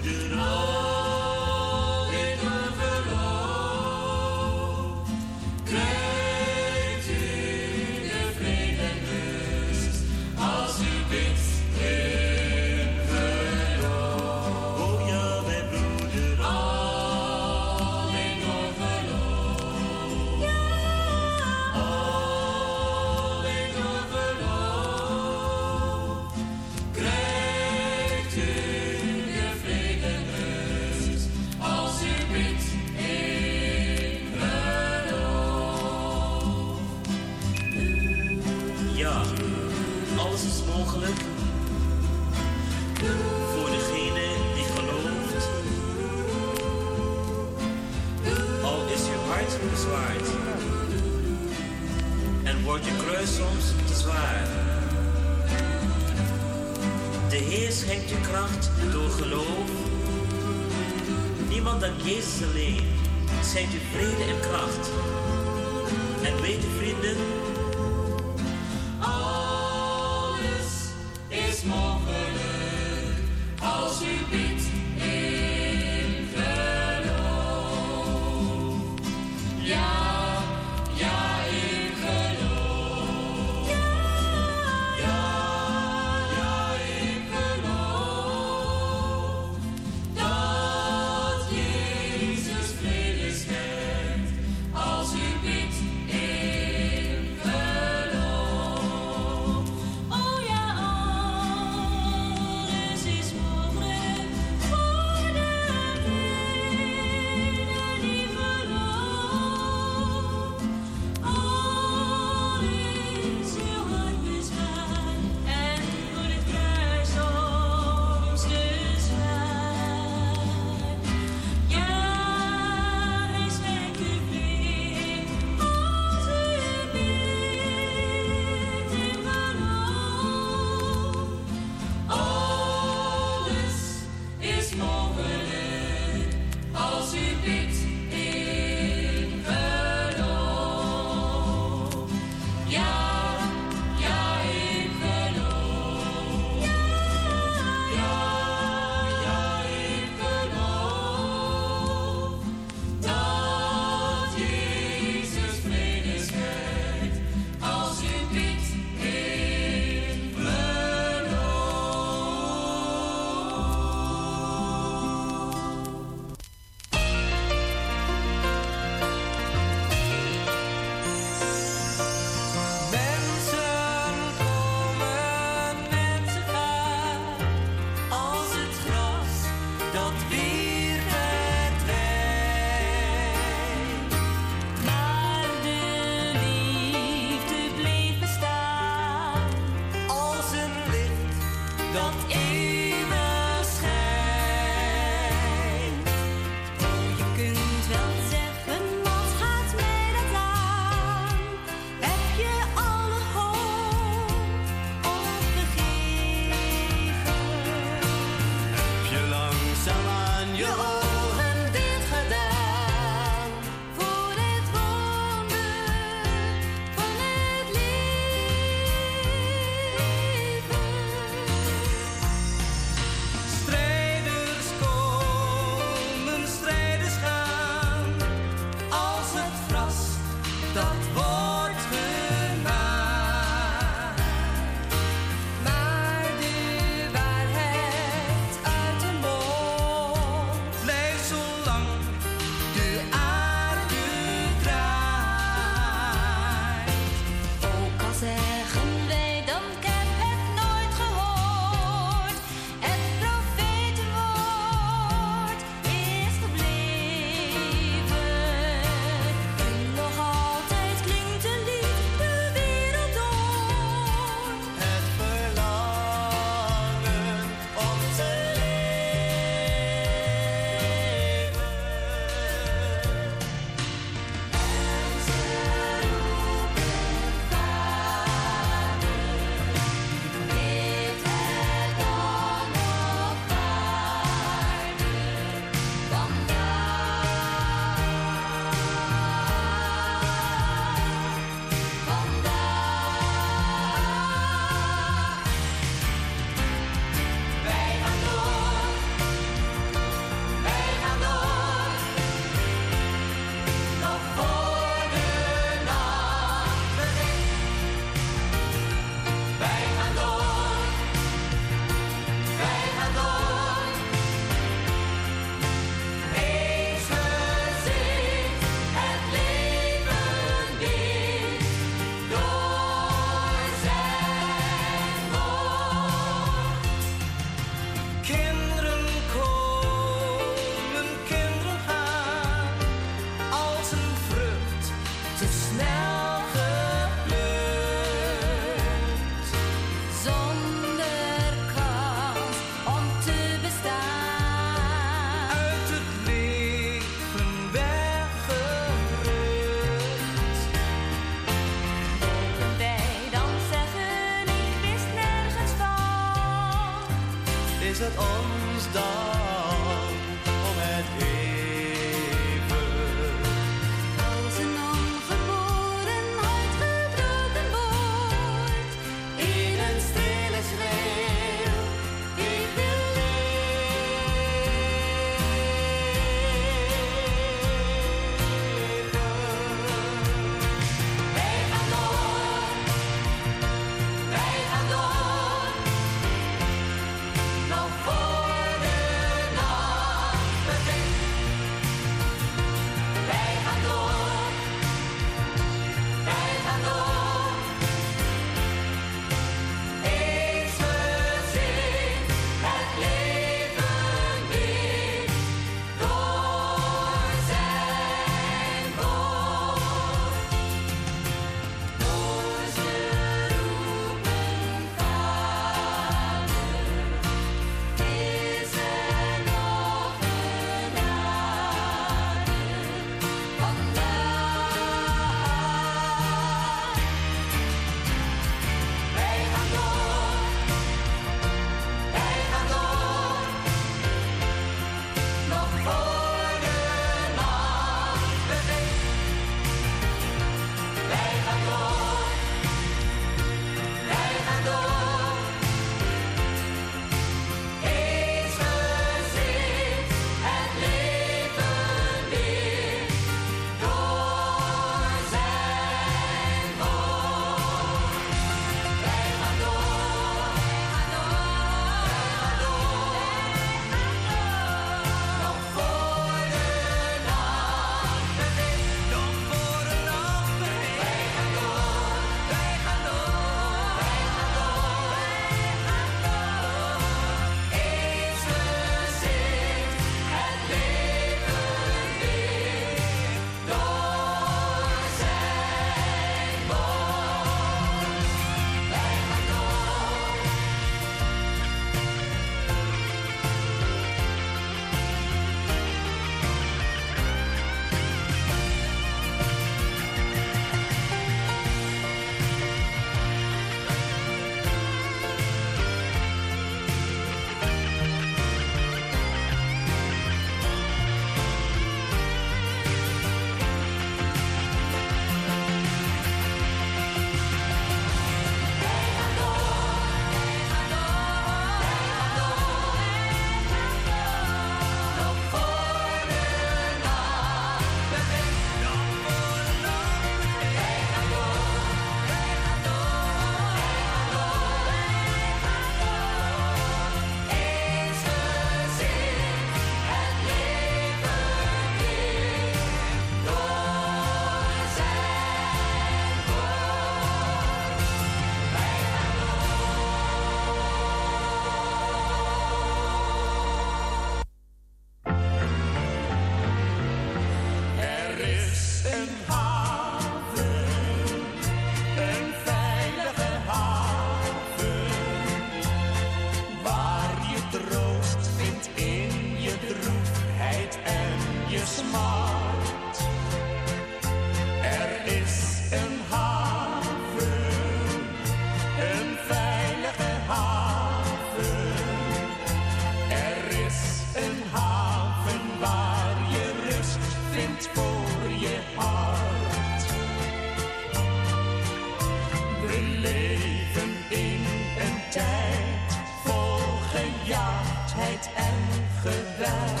en geweld.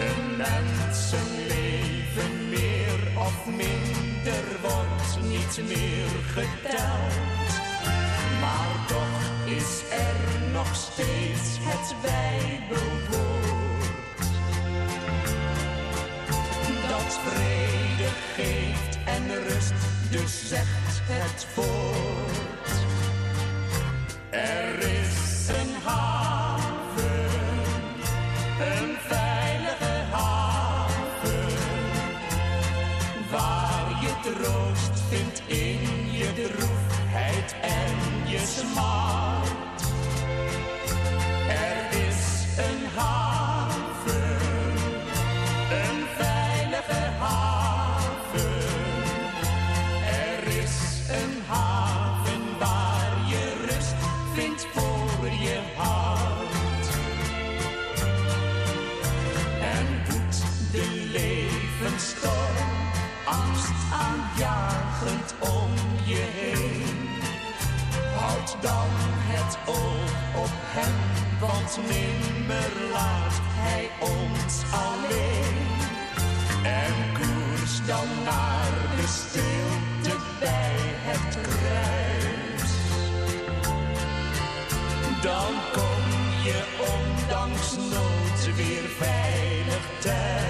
Een mensenleven meer of minder wordt niet meer geteld. Maar toch is er nog steeds het Bijbelwoord. Dat vrede geeft en rust, dus zegt het voort. Er is een haven, en want nimmer laat hij ons alleen. En koers dan naar de stilte bij het kruis. Dan kom je ondanks nood weer veilig thuis.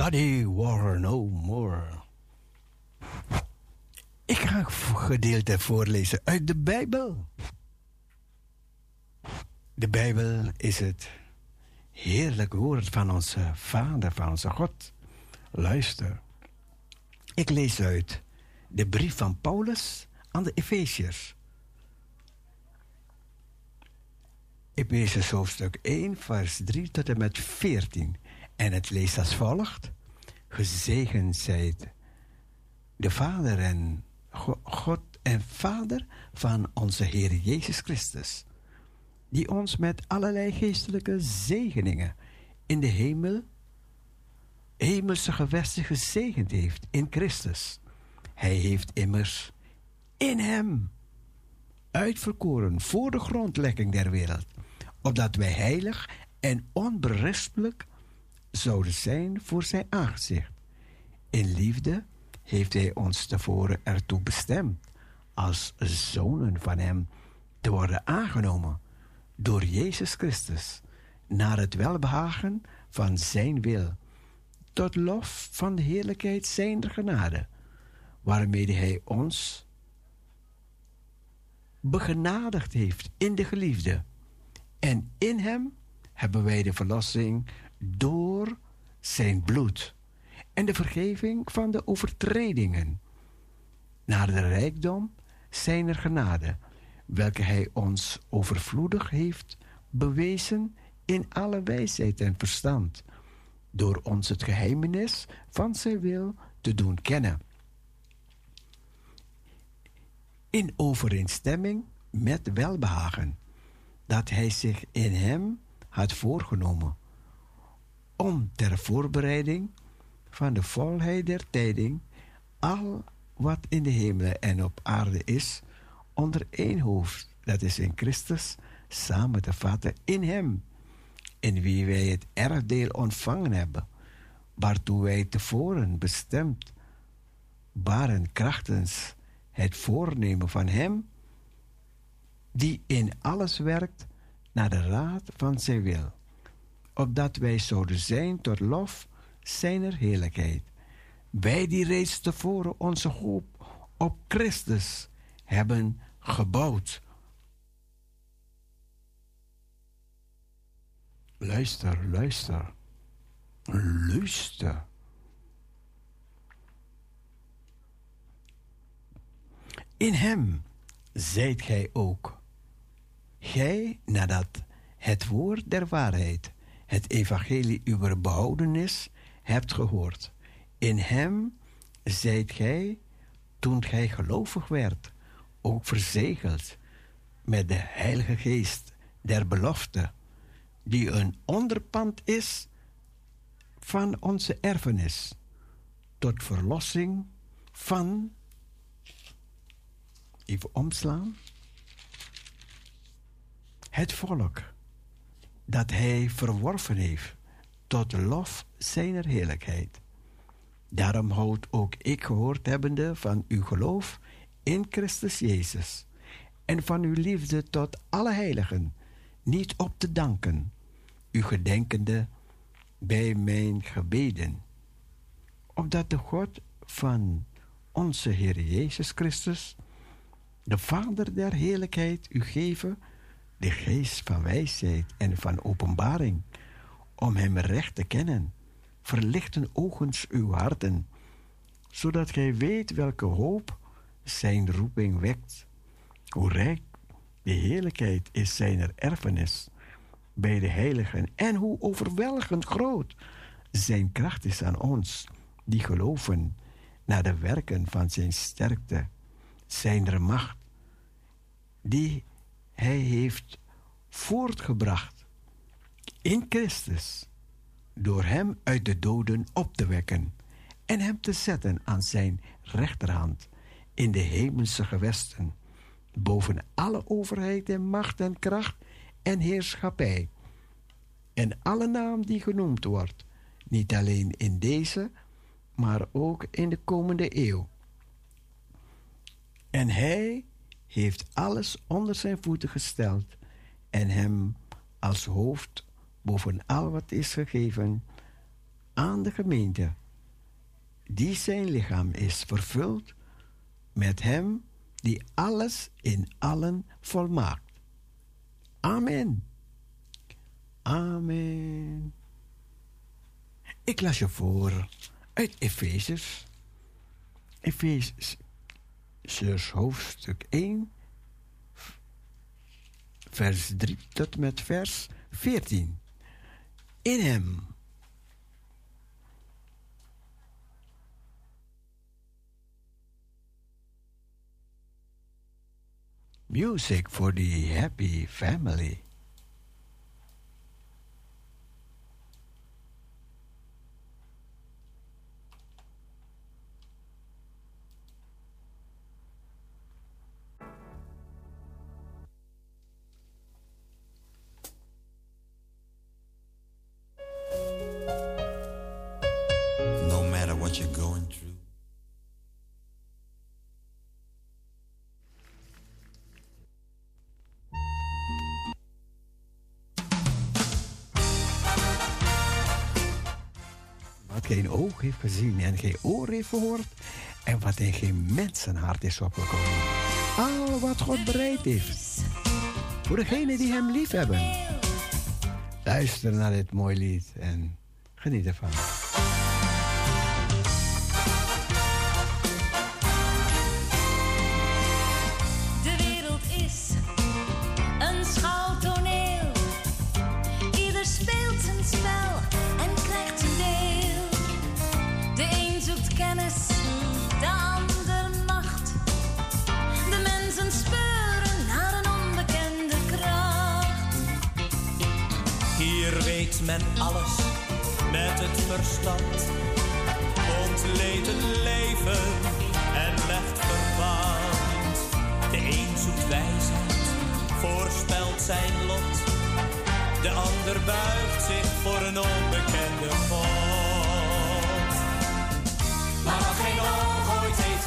Study war no more. Ik ga een gedeelte voorlezen uit de Bijbel. De Bijbel is het heerlijk woord van onze Vader, van onze God. Luister. Ik lees uit de brief van Paulus aan de Efeziërs. Efeziërs hoofdstuk 1, vers 3 tot en met 14. En het leest als volgt. Gezegend zijt de Vader en Go- God en Vader van onze Heer Jezus Christus, die ons met allerlei geestelijke zegeningen in de hemel, hemelse gewesten gezegend heeft in Christus. Hij heeft immers in Hem uitverkoren voor de grondlegging der wereld, opdat wij heilig en onberispelijk zouden zijn voor Zijn aangezicht. In liefde heeft Hij ons tevoren ertoe bestemd als zonen van Hem te worden aangenomen door Jezus Christus naar het welbehagen van Zijn wil, tot lof van de heerlijkheid Zijner genade, waarmee Hij ons begenadigd heeft in de geliefde. En in Hem hebben wij de verlossing door Zijn bloed en de vergeving van de overtredingen, naar de rijkdom Zijner genade, welke Hij ons overvloedig heeft bewezen in alle wijsheid en verstand, door ons het geheimenis van Zijn wil te doen kennen. In overeenstemming met welbehagen dat Hij zich in Hem had voorgenomen, om ter voorbereiding van de volheid der tijding al wat in de hemelen en op aarde is, onder één hoofd, dat is in Christus, samen te vatten in Hem, in wie wij het erfdeel ontvangen hebben, waartoe wij tevoren bestemd waren krachtens het voornemen van Hem, die in alles werkt naar de raad van Zijn wil, opdat wij zouden zijn tot lof Zijner heerlijkheid. Wij die reeds tevoren onze hoop op Christus hebben gebouwd. Luister, luister, luister. In hem zijt gij ook. Gij, nadat het woord der waarheid, het evangelie uw behoudenis, hebt gehoord. In hem zijt gij, toen gij gelovig werd, ook verzegeld met de Heilige Geest der belofte, die een onderpand is van onze erfenis, tot verlossing van, even omslaan, het volk dat hij verworven heeft tot lof zijner heerlijkheid. Daarom houdt ook ik gehoord hebbende van uw geloof in Christus Jezus en van uw liefde tot alle heiligen, niet op te danken, u gedenkende bij mijn gebeden, opdat de God van onze Heer Jezus Christus, de Vader der heerlijkheid, u geven de geest van wijsheid en van openbaring, om Hem recht te kennen. Verlichten ogens uw harten, zodat gij weet welke hoop Zijn roeping wekt, hoe rijk de heerlijkheid is Zijner erfenis bij de heiligen en hoe overweldigend groot Zijn kracht is aan ons, die geloven naar de werken van Zijn sterkte, Zijner macht, die Hij heeft voortgebracht in Christus, door Hem uit de doden op te wekken en Hem te zetten aan Zijn rechterhand in de hemelse gewesten, boven alle overheid en macht en kracht en heerschappij, en alle naam die genoemd wordt, niet alleen in deze, maar ook in de komende eeuw. En Hij heeft alles onder zijn voeten gesteld en Hem als hoofd boven al wat is gegeven aan de gemeente, die zijn lichaam is vervuld met Hem die alles in allen volmaakt. Amen. Amen. Ik las je voor uit Efezes. Efezes hoofdstuk 1, vers 3 tot met vers 14. In hem. Music for the happy family. Gezien en geen oor heeft gehoord. En wat in geen mensenhart is opgekomen. Al wat God bereid heeft. Voor degenen die hem lief hebben. Luister naar dit mooie lied en geniet ervan.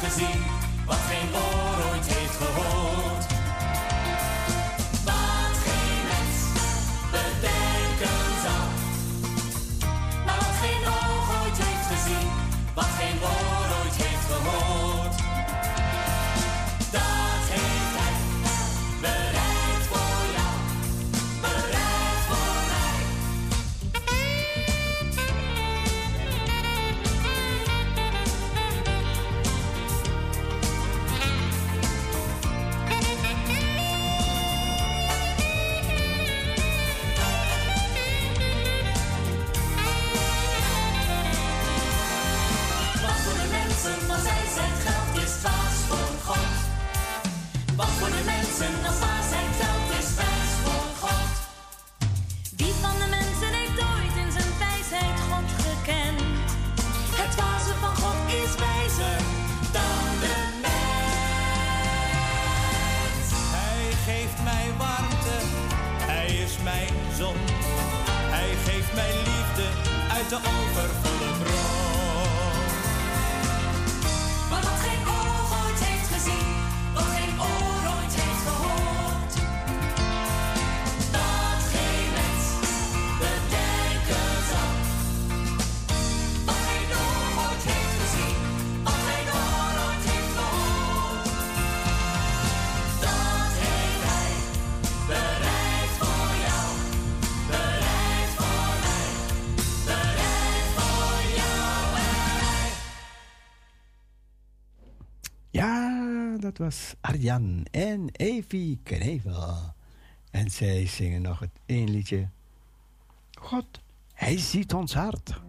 Gezien, wat geen dat was Arjan en Evi Knevel. En zij zingen nog het één liedje. God, hij ziet ons hart.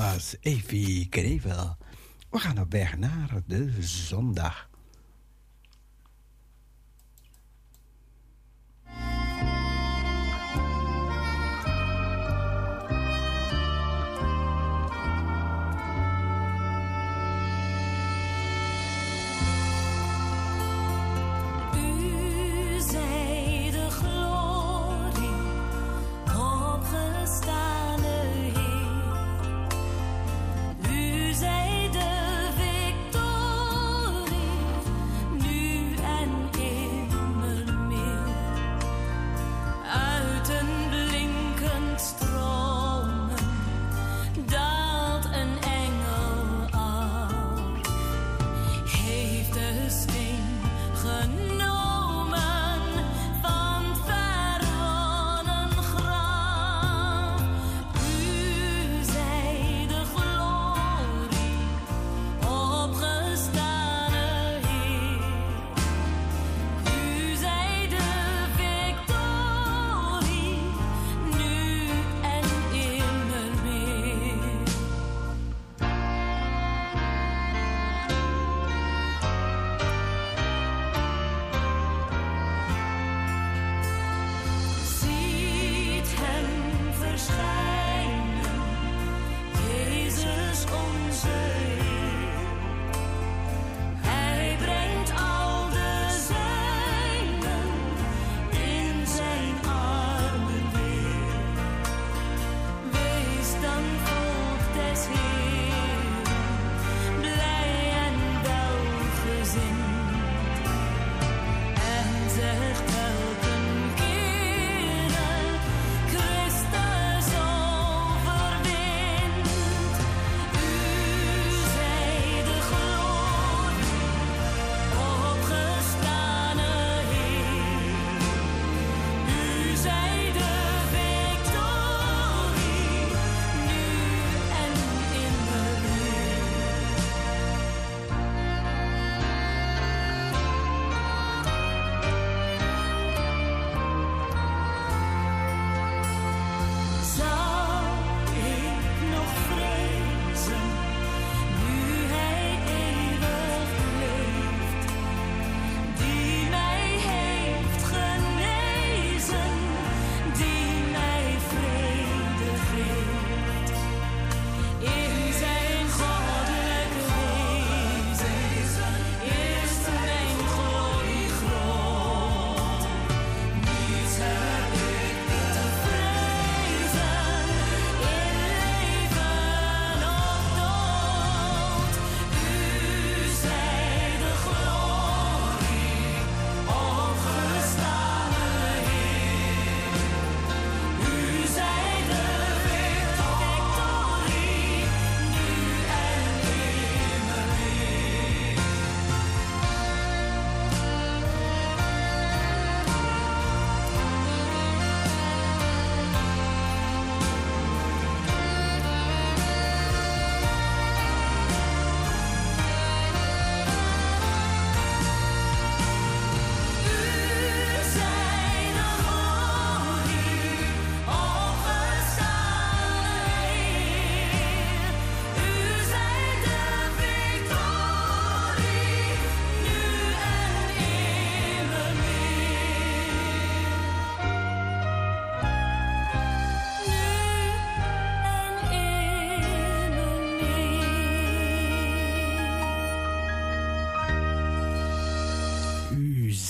Was Evie Krevel. We gaan op weg naar de zondag.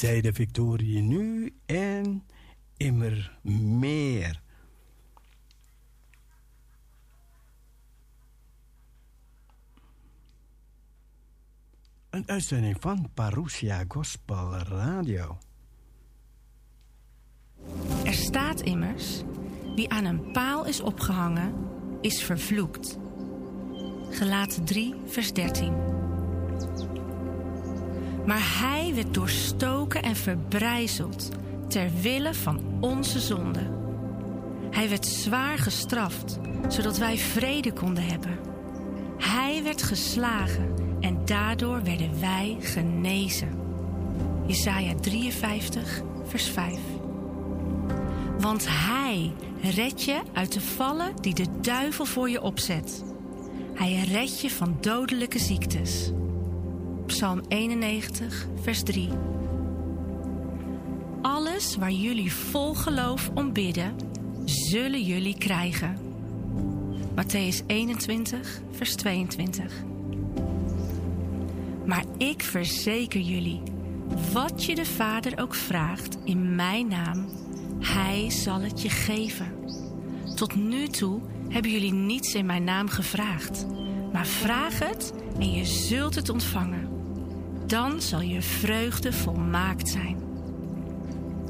De victorie nu en immer meer. Een uitzending van Parousia Gospel Radio. Er staat immers: wie aan een paal is opgehangen, is vervloekt. Gelaten 3, vers 13. Maar hij werd doorstoken en verbrijzeld ter wille van onze zonde. Hij werd zwaar gestraft, zodat wij vrede konden hebben. Hij werd geslagen en daardoor werden wij genezen. Jesaja 53, vers 5. Want hij redt je uit de vallen die de duivel voor je opzet. Hij redt je van dodelijke ziektes. Psalm 91, vers 3. Alles waar jullie vol geloof om bidden, zullen jullie krijgen. Matthäus 21, vers 22. Maar ik verzeker jullie, wat je de Vader ook vraagt in mijn naam, Hij zal het je geven. Tot nu toe hebben jullie niets in mijn naam gevraagd, maar vraag het en je zult het ontvangen. Dan zal je vreugde volmaakt zijn.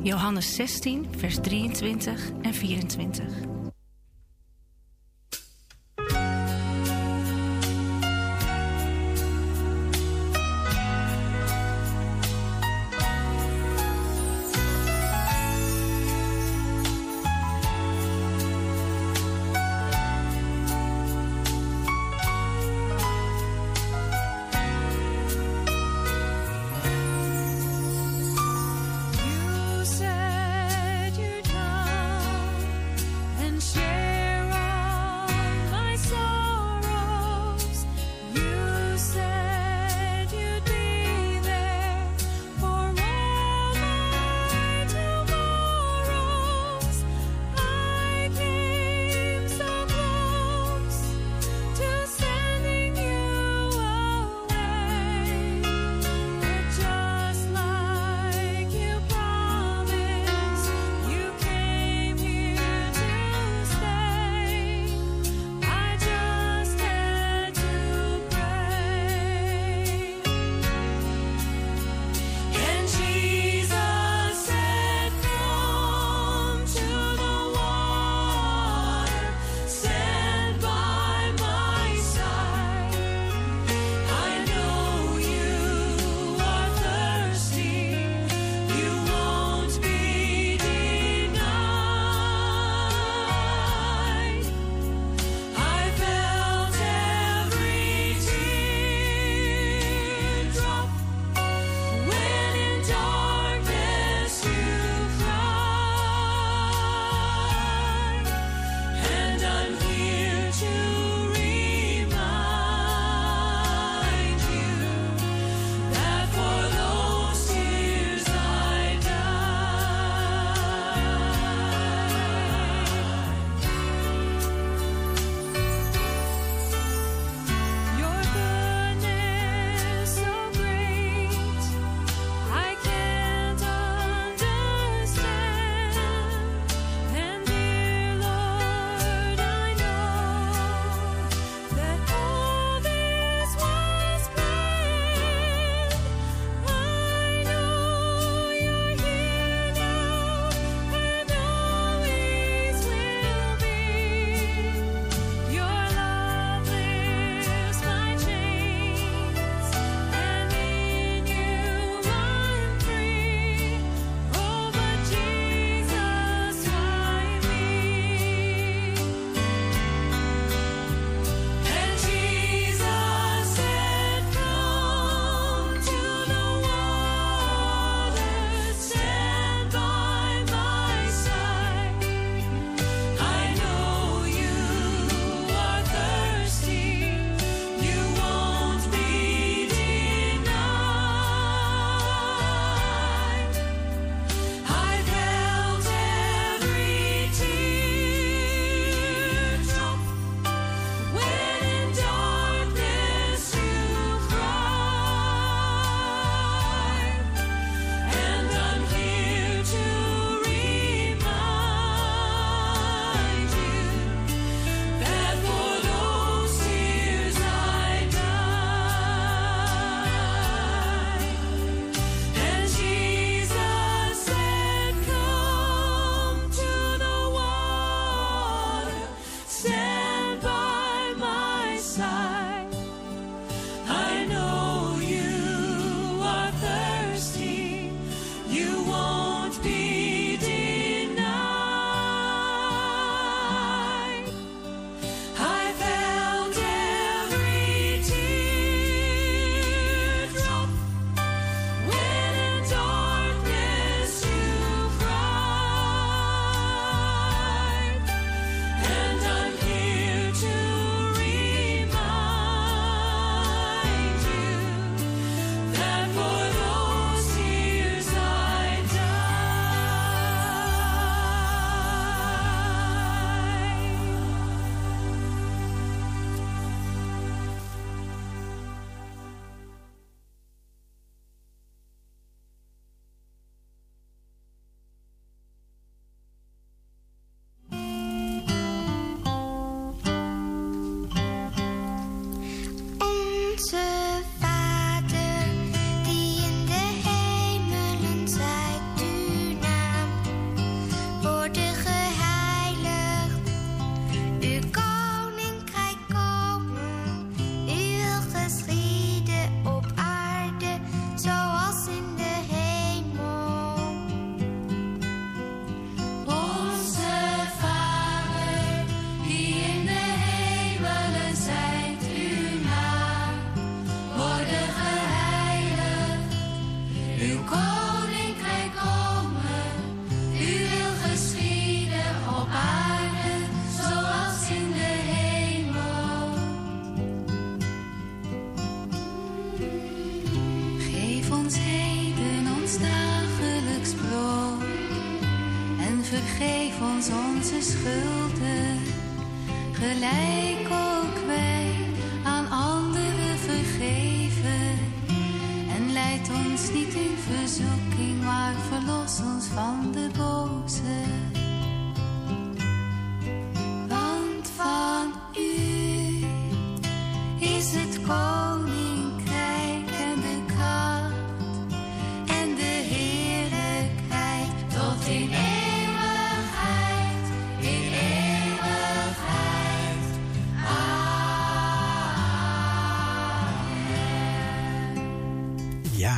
Johannes 16, vers 23 en 24.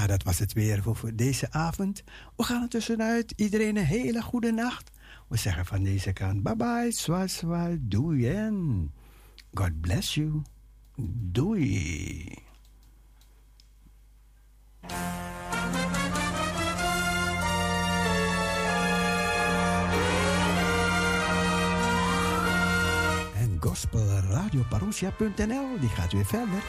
Ja, dat was het weer voor, deze avond. We gaan er tussenuit. Iedereen een hele goede nacht. We zeggen van deze kant bye bye, zwa zwa, doei God bless you. Doei. En gospelradioparousia.nl, die gaat weer verder.